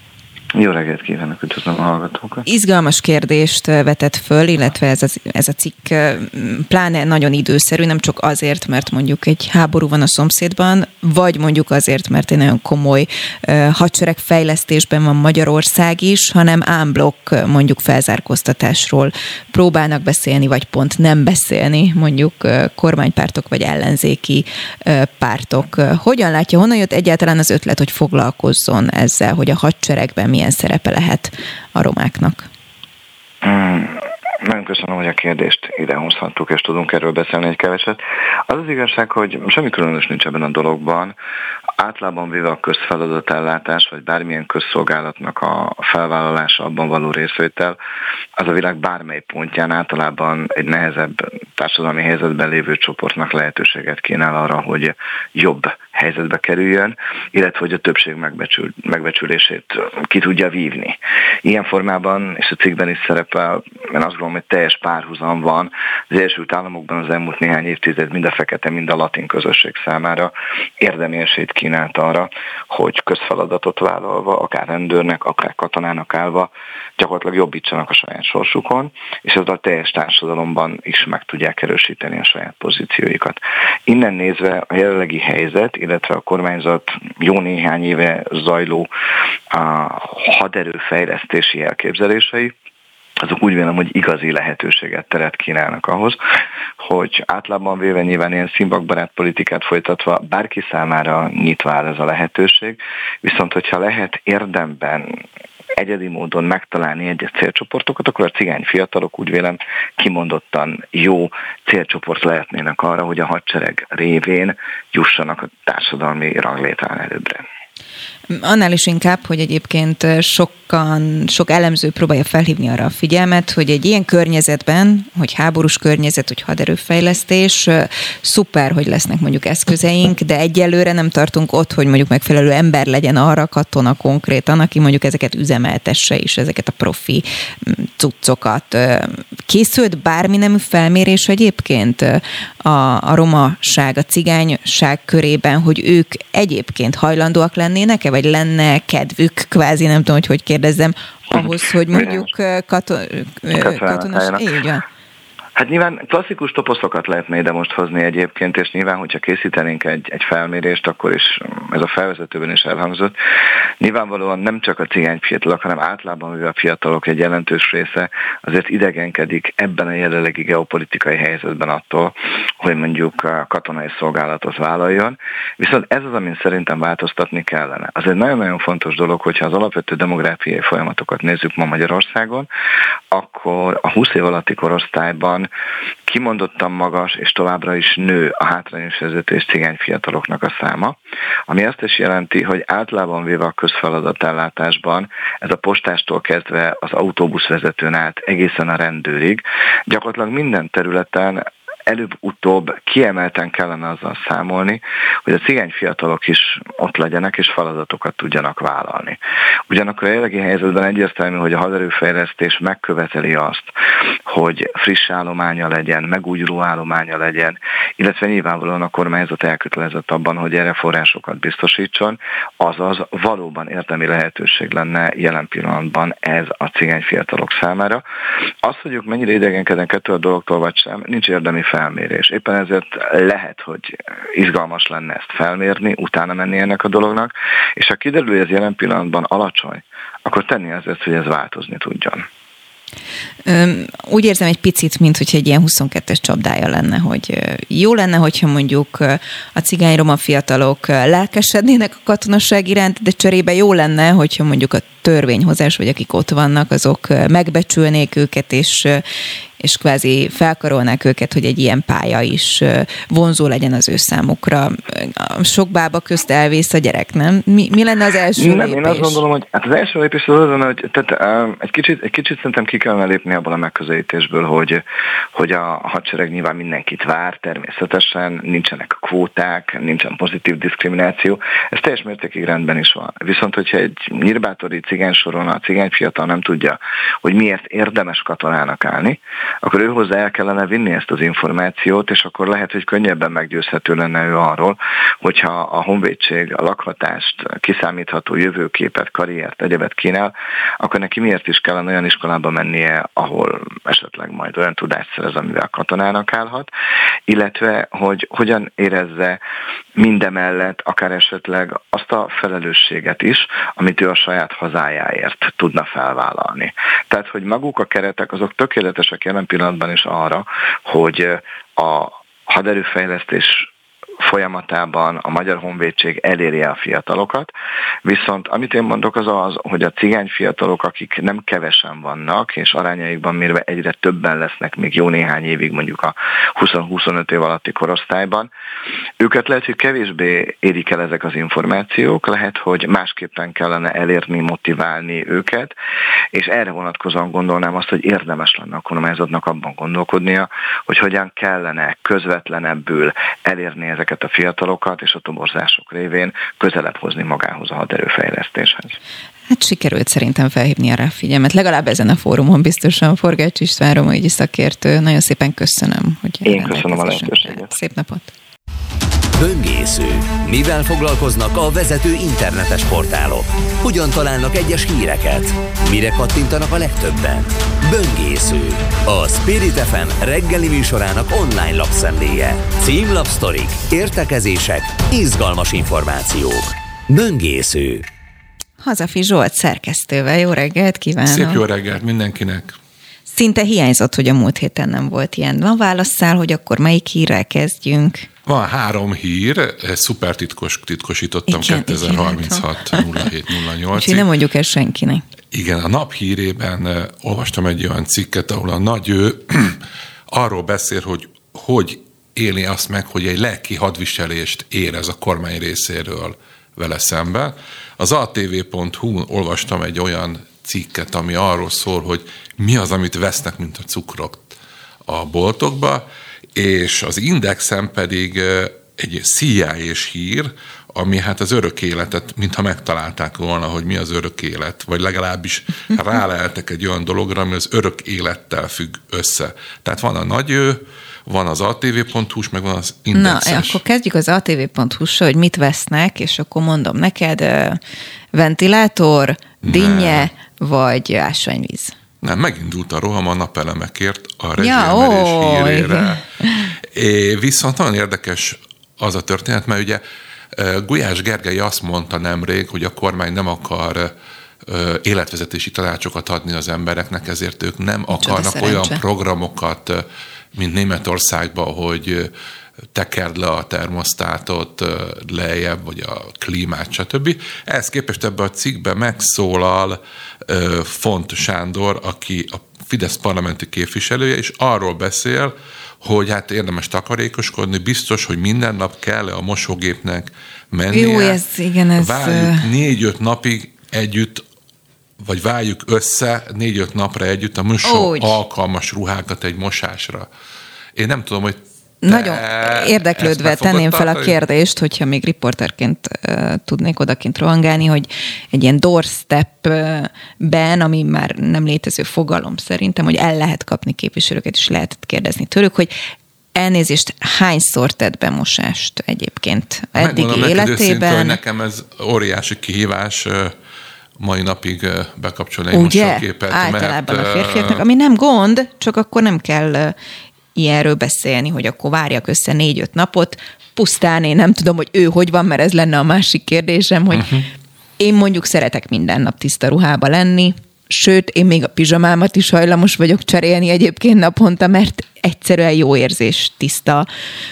Jó reggelt kívánok, üdvözlöm a hallgatókat. Izgalmas kérdést vetett föl, illetve ez a, ez a cikk pláne nagyon időszerű, nem csak azért, mert mondjuk egy háború van a szomszédban, vagy mondjuk azért, mert egy nagyon komoly hadsereg fejlesztésben van Magyarország is, hanem ámblok mondjuk felzárkóztatásról próbálnak beszélni, vagy pont nem beszélni mondjuk kormánypártok vagy ellenzéki pártok. Hogyan látja, honnan jött egyáltalán az ötlet, hogy foglalkozzon ezzel, hogy a hadseregben mi milyen szerepe lehet a romáknak? Hmm, nagyon köszönöm, hogy a kérdést ide hozhattuk, és tudunk erről beszélni egy keveset. Az az igazság, hogy semmi különös nincs ebben a dologban. Általában véve a közfeladatellátás, vagy bármilyen közszolgálatnak a felvállalása, abban való részvétel, az a világ bármely pontján általában egy nehezebb társadalmi helyzetben lévő csoportnak lehetőséget kínál arra, hogy jobb helyzetbe kerüljön, illetve hogy a többség megbecsül, megbecsülését ki tudja vívni. Ilyen formában, és a cikkben is szerepel, én azt gondolom, hogy teljes párhuzam van az Egyesült Államokban az elmúlt néhány évtized mind a fekete, mind a latin közösség számára érdemi esélyt kínált arra, hogy közfeladatot vállalva, akár rendőrnek, akár katonának állva, gyakorlatilag jobbítsanak a saját sorsukon, és ez a teljes társadalomban is meg tudják erősíteni a saját pozícióikat. Innen nézve a jelenlegi helyzet, illetve a kormányzat jó néhány éve zajló a haderőfejlesztési elképzelései, azok úgy vélem, hogy igazi lehetőséget teret kínálnak ahhoz, hogy átlagban véve nyilván ilyen színbakbarát politikát folytatva bárki számára nyitva áll ez a lehetőség, viszont hogyha lehet érdemben egyedi módon megtalálni egyes célcsoportokat, akkor a cigány fiatalok úgy vélem kimondottan jó célcsoport lehetnének arra, hogy a hadsereg révén jussanak a társadalmi ranglétrán előbbre. Annál is inkább, hogy egyébként sokan, sok elemző próbálja felhívni arra a figyelmet, hogy egy ilyen környezetben, hogy háborús környezet, hogy haderőfejlesztés, szuper, hogy lesznek mondjuk eszközeink, de egyelőre nem tartunk ott, hogy mondjuk megfelelő ember legyen arra, katona konkrétan, aki mondjuk ezeket üzemeltesse is, ezeket a profi mm, cuccokat. Készült bármi nemű felmérés egyébként a, a romaság, a cigányság körében, hogy ők egyébként hajlandóak lennének-e, vagy lenne kedvük, kvázi nem tudom, hogy hogy kérdezzem, ahhoz, hogy mondjuk katon, katonas... Így van. Hát nyilván klasszikus toposzokat lehetne ide most hozni egyébként, és nyilván, hogyha készítenénk egy, egy felmérést, akkor is ez a felvezetőben is elhangzott. Nyilvánvalóan nem csak a cigány fiatalok, hanem általában mivel a fiatalok egy jelentős része azért idegenkedik ebben a jelenlegi geopolitikai helyzetben attól, hogy mondjuk a katonai szolgálatot vállaljon. Viszont ez az, amin szerintem változtatni kellene. Az egy nagyon-nagyon fontos dolog, hogyha az alapvető demográfiai folyamatokat nézzük ma Magyarországon, akkor a 20 év alatti korosztályban kimondottan magas és továbbra is nő a hátrányos vezető és cigány fiataloknak a száma, ami azt is jelenti, hogy általában véve a közfeladatellátásban ez a postástól kezdve az autóbuszvezetőn át egészen a rendőrig gyakorlatilag minden területen előbb-utóbb kiemelten kellene azzal számolni, hogy a cigány fiatalok is ott legyenek és feladatokat tudjanak vállalni. Ugyanakkor a jelenlegi helyzetben egyértelmű, hogy a haderőfejlesztés megköveteli azt, hogy friss állománya legyen, megújuló állománya legyen, illetve nyilvánvalóan a kormányzat elkötelezett abban, hogy erre forrásokat biztosítson, azaz valóban érdemi lehetőség lenne jelen pillanatban ez a cigány fiatalok számára. Az, hogy ők mennyire idegenkednek ettől a dologtól vagy sem, nincs érdemi felmérés. Éppen ezért lehet, hogy izgalmas lenne ezt felmérni, utána menni ennek a dolognak, és ha kiderül, hogy ez jelen pillanatban alacsony, akkor tenni azért, hogy ez változni tudjon. Úgy érzem egy picit, mint hogy egy ilyen 22-es csapdája lenne, hogy jó lenne, hogyha mondjuk a cigány roma fiatalok lelkesednének a katonaság iránt, de cserébe jó lenne, hogyha mondjuk a törvényhozás, vagy akik ott vannak, azok megbecsülnék őket, és, és kvázi felkarolnák őket, hogy egy ilyen pálya is vonzó legyen az ő számukra. Sok bába közt elvész a gyerek, nem? Mi, mi lenne az első nem, lépés? én azt gondolom, hogy hát az első lépés az az, hogy tehát, egy, kicsit, egy kicsit szerintem ki kellene lépni abból a megközelítésből, hogy, hogy a hadsereg nyilván mindenkit vár, természetesen nincsenek kvóták, nincsen pozitív diszkrimináció, ez teljes mértékig rendben is van. Viszont, hogyha egy nyírbátori cigány soron a cigány fiatal nem tudja, hogy miért érdemes katonának állni, akkor ő hozzá el kellene vinni ezt az információt, és akkor lehet, hogy könnyebben meggyőzhető lenne ő arról, hogyha a honvédség a lakhatást, kiszámítható jövőképet, karriert, egyebet kínál, akkor neki miért is kellene olyan iskolába mennie, ahol esetleg majd olyan tudást szerez, amivel katonának állhat, illetve hogy hogyan érezze mindemellett akár esetleg azt a felelősséget is, amit ő a saját hazájáért tudna felvállalni. Tehát, hogy maguk a keretek azok tökéletesek jelen pillanatban is arra, hogy a haderőfejlesztés folyamatában a Magyar Honvédség elérje a fiatalokat, viszont amit én mondok az az, hogy a cigány fiatalok, akik nem kevesen vannak, és arányaikban mérve egyre többen lesznek még jó néhány évig mondjuk a 20-25 év alatti korosztályban, őket lehet, hogy kevésbé érik el ezek az információk, lehet, hogy másképpen kellene elérni, motiválni őket, és erre vonatkozóan gondolnám azt, hogy érdemes lenne a kormányzatnak abban gondolkodnia, hogy hogyan kellene közvetlenebbül elérni ezeket ezeket a fiatalokat és a toborzások révén közelebb hozni magához a haderőfejlesztéshez. Hát sikerült szerintem felhívni a rá figyelmet, legalább ezen a fórumon biztosan. Forgács István Romai szakértő, nagyon szépen köszönöm, hogy Én köszönöm a lehetőséget. Szép napot! Böngésző. Mivel foglalkoznak a vezető internetes portálok? Hogyan találnak egyes híreket? Mire kattintanak a legtöbben? Böngésző. A Spirit FM reggeli műsorának online lapszemléje. Címlapsztorik, értekezések, izgalmas információk. Böngésző. Hazafi Zsolt szerkesztővel. Jó reggelt kívánok! Szép jó reggelt mindenkinek! Szinte hiányzott, hogy a múlt héten nem volt ilyen. Van válaszszál, hogy akkor melyik hírrel kezdjünk? Van három hír, szuper titkos, titkosítottam igen, 2036 07 08 Úgyhogy nem mondjuk el senkinek. Igen, a nap hírében uh, olvastam egy olyan cikket, ahol a nagy ő <clears throat> arról beszél, hogy hogy élni azt meg, hogy egy lelki hadviselést érez a kormány részéről vele szemben. Az atv.hu olvastam egy olyan cikket, ami arról szól, hogy mi az, amit vesznek, mint a cukrot a boltokba, és az Indexen pedig egy cia és hír, ami hát az örök életet, mintha megtalálták volna, hogy mi az örök élet, vagy legalábbis ráleltek egy olyan dologra, ami az örök élettel függ össze. Tehát van a nagy ő, van az atv.hu, meg van az indexes. Na, akkor kezdjük az atv.hu, hogy mit vesznek, és akkor mondom neked, ventilátor, dinnye, vagy ásványvíz. Nem, megindult a roham a napelemekért a rezsiemelés ja, hírére. É, viszont nagyon érdekes az a történet, mert ugye Gulyás Gergely azt mondta nemrég, hogy a kormány nem akar életvezetési tanácsokat adni az embereknek, ezért ők nem akarnak olyan programokat, mint Németországban, hogy tekerd le a termosztátot lejjebb, vagy a klímát, stb. Ehhez képest ebben a cikkben megszólal Font Sándor, aki a Fidesz parlamenti képviselője, és arról beszél, hogy hát érdemes takarékoskodni, biztos, hogy minden nap kell a mosógépnek mennie. Jó, ez, igen, ez... Várjuk négy-öt napig együtt vagy váljuk össze négy-öt napra együtt a mosó alkalmas ruhákat egy mosásra. Én nem tudom, hogy nagyon érdeklődve tenném fel a kérdést, hogyha még riporterként uh, tudnék odakint rohangálni, hogy egy ilyen doorstep-ben, ami már nem létező fogalom szerintem, hogy el lehet kapni képviselőket, és lehetett kérdezni tőlük, hogy elnézést, hányszor tett bemosást egyébként eddig Megmondom életében? Neked hogy nekem ez óriási kihívás mai napig bekapcsolni egy Ugye? mosógépet. Általában mert, a férfiaknak, ami nem gond, csak akkor nem kell ilyenről beszélni, hogy akkor várjak össze négy-öt napot, pusztán én nem tudom, hogy ő hogy van, mert ez lenne a másik kérdésem, hogy uh-huh. én mondjuk szeretek minden nap tiszta ruhába lenni, sőt, én még a pizsamámat is hajlamos vagyok cserélni egyébként naponta, mert egyszerűen jó érzés tiszta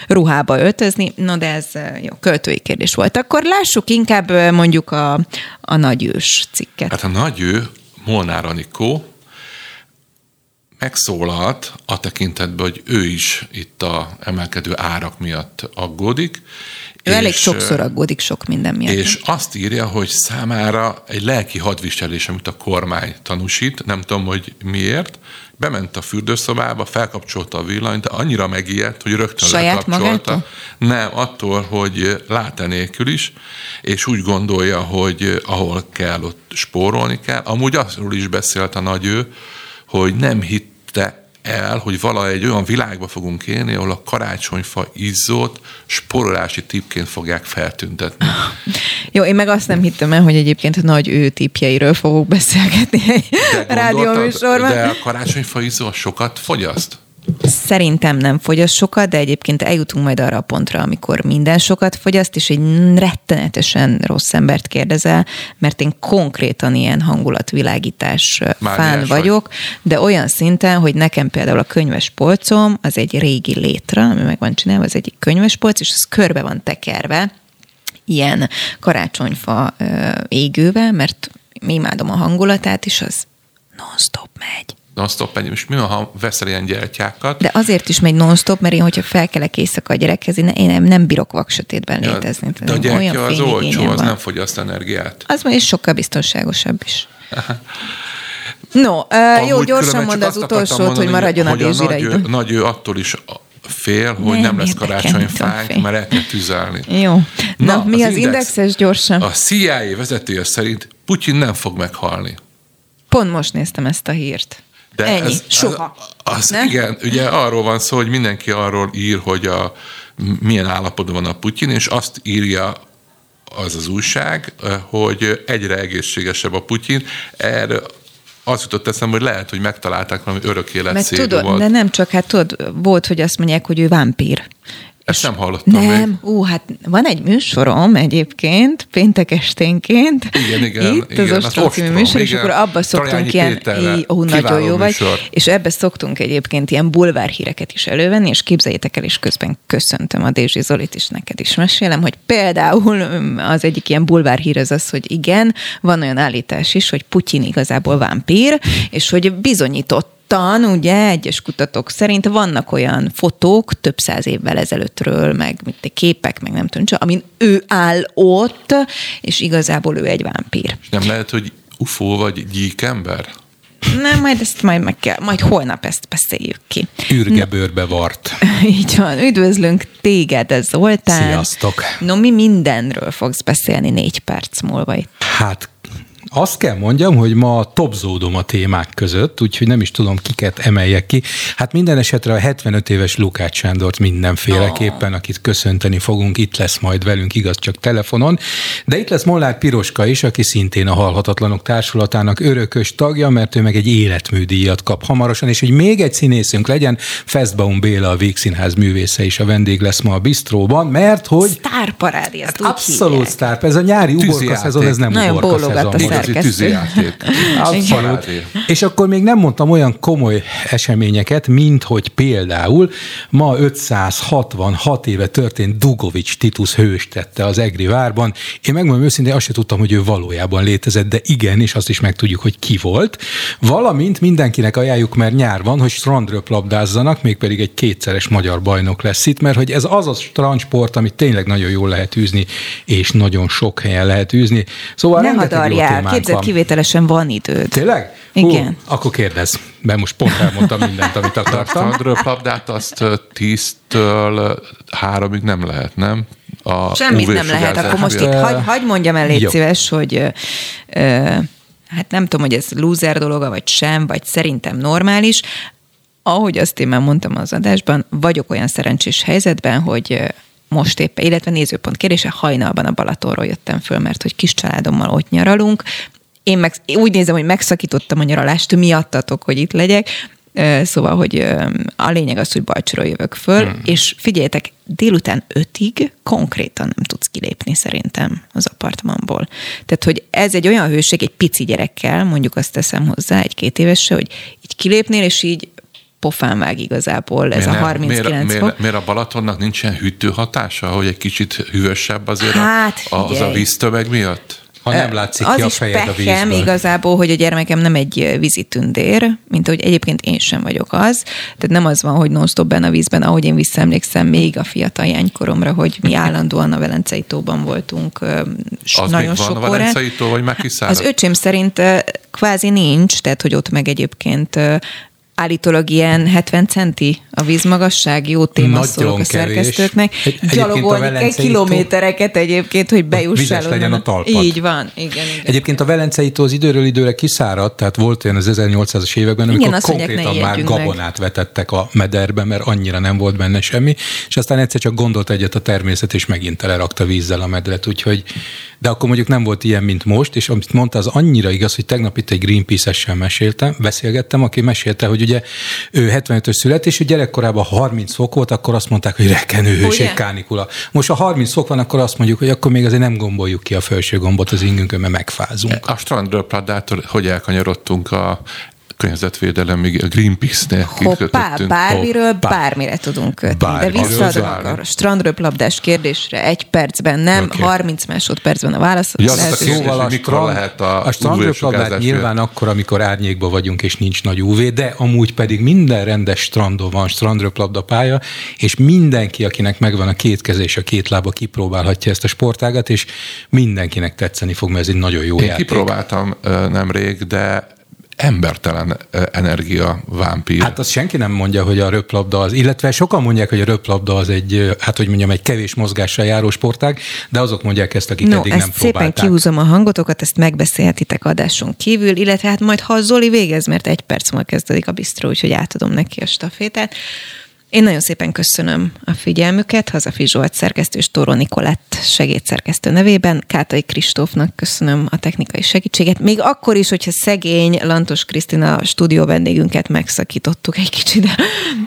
ruhába öltözni. No, de ez jó, költői kérdés volt. Akkor lássuk inkább mondjuk a, a nagyős cikket. Hát a nagyő, Molnár Anikó, megszólalt a tekintetben, hogy ő is itt a emelkedő árak miatt aggódik. Ő és, elég sokszor aggódik sok minden miatt. És azt írja, hogy számára egy lelki hadviselés, amit a kormány tanúsít, nem tudom, hogy miért, bement a fürdőszobába, felkapcsolta a villanyt, de annyira megijedt, hogy rögtön Saját lekapcsolta. Magától? Nem, attól, hogy lát nélkül is, és úgy gondolja, hogy ahol kell, ott spórolni kell. Amúgy azról is beszélt a nagy ő, hogy nem hitte el, hogy valahogy egy olyan világba fogunk élni, ahol a karácsonyfa izzót sporolási tipként fogják feltüntetni. <laughs> Jó, én meg azt nem hittem el, hogy egyébként nagy ő tipjeiről fogok beszélgetni egy rádióműsorban. De a karácsonyfa izzó sokat fogyaszt? Szerintem nem fogyaszt sokat, de egyébként eljutunk majd arra a pontra, amikor minden sokat fogyaszt, és egy rettenetesen rossz embert kérdezel, mert én konkrétan ilyen hangulatvilágítás Már fán vagyok, vagy. de olyan szinten, hogy nekem például a könyves polcom, az egy régi létre, ami meg van csinálva, az egyik könyves polc, és az körbe van tekerve, ilyen karácsonyfa égővel, mert imádom a hangulatát, és az non-stop megy non-stop megy. És mi van, ha veszel ilyen gyertyákat? De azért is megy non-stop, mert én, hogyha felkelek éjszaka a gyerekhez, én nem, nem bírok vaksötétben ja, létezni. De a gyertya az olcsó, az nem fogyaszt energiát. Az is sokkal biztonságosabb is. <laughs> No, uh, jó, gyorsan mondd az utolsót, mondani, hogy maradjon hogy a dézsire nagy, nagy ő attól is fél, hogy nem, nem lesz karácsonyfánk, mert el kell tüzelni. Jó. Na, Na mi az, az indexes gyorsan? A CIA vezetője szerint Putyin nem fog meghalni. Pont most néztem ezt a hírt. De Ennyi, ez, soha. Az, az igen, ugye arról van szó, hogy mindenki arról ír, hogy a milyen állapotban van a Putyin, és azt írja az az újság, hogy egyre egészségesebb a Putyin. Erre az jutott eszembe, hogy lehet, hogy megtalálták valami örök élet tudod, De nem csak, hát tudod, volt, hogy azt mondják, hogy ő vámpír. Ezt nem hallottam Nem, még. ú, hát van egy műsorom egyébként, péntek esténként. Igen, igen. Itt igen, az Ostrom című műsor, igen. és akkor abba szoktunk ilyen, ó, nagyon jó vagy, műsor. és ebbe szoktunk egyébként ilyen bulvárhíreket is elővenni, és képzeljétek el, és közben köszöntöm a Dézsi Zolit is, neked is mesélem, hogy például az egyik ilyen bulvárhír az az, hogy igen, van olyan állítás is, hogy Putyin igazából vámpír, és hogy bizonyított tan, ugye, egyes kutatók szerint vannak olyan fotók több száz évvel ezelőttről, meg mint képek, meg nem tudom, amin ő áll ott, és igazából ő egy vámpír. És nem lehet, hogy UFO vagy gyíkember? Nem, majd ezt majd meg kell, majd holnap ezt beszéljük ki. Ürgebőrbe vart. <laughs> Így van, üdvözlünk téged, ez Zoltán. Sziasztok. No, mi mindenről fogsz beszélni négy perc múlva itt. Hát azt kell mondjam, hogy ma topzódom a témák között, úgyhogy nem is tudom, kiket emeljek ki. Hát minden esetre a 75 éves Lukács Sándort mindenféleképpen, akit köszönteni fogunk, itt lesz majd velünk, igaz, csak telefonon. De itt lesz Mollár Piroska is, aki szintén a Halhatatlanok Társulatának örökös tagja, mert ő meg egy életműdíjat kap hamarosan, és hogy még egy színészünk legyen, Festbaum Béla, a Vígszínház művésze is a vendég lesz ma a bistróban, mert hogy... Sztárparádi, ezt hát Abszolút sztár, ez a nyári uborka szezon, ez nem uborka szezon igazi tűzijáték. Abszolút. És akkor még nem mondtam olyan komoly eseményeket, mint hogy például ma 566 éve történt Dugovics Titus hős tette az Egri várban. Én megmondom őszintén, azt sem tudtam, hogy ő valójában létezett, de igen, és azt is megtudjuk, hogy ki volt. Valamint mindenkinek ajánljuk, mert nyár van, hogy strandröplabdázzanak, mégpedig egy kétszeres magyar bajnok lesz itt, mert hogy ez az a strandsport, amit tényleg nagyon jól lehet űzni, és nagyon sok helyen lehet űzni. Szóval ne hadarjál, Képzeld, van. kivételesen van időd. Tényleg? Igen. Hú, akkor kérdez, mert most pont elmondtam mindent, amit akartam. A labdát azt tíztől háromig nem lehet, nem? A Semmit nem lehet. Akkor most itt hagy, hagy mondjam el, légy Jó. szíves, hogy ö, hát nem tudom, hogy ez loser dologa, vagy sem, vagy szerintem normális. Ahogy azt én már mondtam az adásban, vagyok olyan szerencsés helyzetben, hogy most éppen, illetve nézőpont kérése hajnalban a Balatonról jöttem föl, mert hogy kis családommal ott nyaralunk. Én meg, úgy nézem, hogy megszakítottam a nyaralást miattatok, hogy itt legyek, Szóval, hogy a lényeg az, hogy Bajcsról jövök föl, hmm. és figyeljetek, délután ötig konkrétan nem tudsz kilépni szerintem az apartmanból. Tehát, hogy ez egy olyan hőség, egy pici gyerekkel, mondjuk azt teszem hozzá, egy-két évesre, hogy így kilépnél, és így pofán vág igazából ez miért a 39 miért, fok. Miért, miért a Balatonnak nincsen hűtő hatása, hogy egy kicsit hűvösebb azért hát, a, az a víztömeg miatt? Ha nem látszik az ki a fejed a vízből. igazából, hogy a gyermekem nem egy vízitündér, mint ahogy egyébként én sem vagyok az. Tehát nem az van, hogy non-stop benne a vízben, ahogy én visszaemlékszem még a fiatal jánykoromra, hogy mi állandóan a Velencei tóban voltunk az nagyon sok van a Velencei tó, vagy már Az öcsém szerint kvázi nincs, tehát hogy ott meg egyébként állítólag ilyen 70 centi a vízmagasság, jó téma szólok a szerkesztőknek. Egy, Gyalogolni kell kilométereket egyébként, hogy bejussál. legyen a talpad. Így van, igen, igen. Egyébként a Velencei tó az időről időre kiszáradt, tehát volt olyan az 1800-as években, amikor igen, konkrétan mondják, már gabonát meg. vetettek a mederbe, mert annyira nem volt benne semmi, és aztán egyszer csak gondolt egyet a természet, és megint telerakta vízzel a medret, úgyhogy de akkor mondjuk nem volt ilyen, mint most, és amit mondta, az annyira igaz, hogy tegnap itt egy Greenpeace-essel meséltem, beszélgettem, aki mesélte, hogy ugye ő 75-ös születésű, gyerekkorában 30 fok volt, akkor azt mondták, hogy rekenő hőség, kánikula. Most ha 30 fok van, akkor azt mondjuk, hogy akkor még azért nem gomboljuk ki a felső gombot az ingünkön, mert megfázunk. A strandröpladától hogy elkanyarodtunk a környezetvédelemig a Greenpeace-nél Hoppá, bármiről Hoppá. bármire tudunk kötni. Bármi. De visszaadom a strandröplabdás kérdésre egy percben, nem okay. 30 másodpercben a válasz. Ugye az a szóval a, strand, lehet a, a strandröplabdát nyilván akkor, amikor árnyékban vagyunk és nincs nagy UV, de amúgy pedig minden rendes strandon van strandröplabda pálya, és mindenki, akinek megvan a két keze és a két lába, kipróbálhatja ezt a sportágat, és mindenkinek tetszeni fog, mert ez egy nagyon jó Én játék. kipróbáltam nemrég, de embertelen energia vámpír. Hát azt senki nem mondja, hogy a röplabda az, illetve sokan mondják, hogy a röplabda az egy, hát hogy mondjam, egy kevés mozgással járó sportág, de azok mondják ezt, akik no, eddig ezt nem szépen próbálták. kihúzom a hangotokat, ezt megbeszélhetitek adáson kívül, illetve hát majd ha Zoli végez, mert egy perc múlva kezdődik a bistró, úgyhogy átadom neki a stafétát. Én nagyon szépen köszönöm a figyelmüket, Hazafi Zsolt szerkesztő és Tóró Nikolett segédszerkesztő nevében. Kátai Kristófnak köszönöm a technikai segítséget. Még akkor is, hogyha szegény Lantos Krisztina stúdió vendégünket megszakítottuk egy kicsit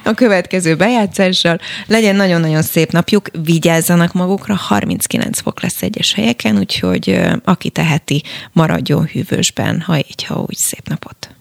a következő bejátszással. Legyen nagyon-nagyon szép napjuk, vigyázzanak magukra, 39 fok lesz egyes helyeken, úgyhogy aki teheti, maradjon hűvösben, ha így, ha úgy szép napot.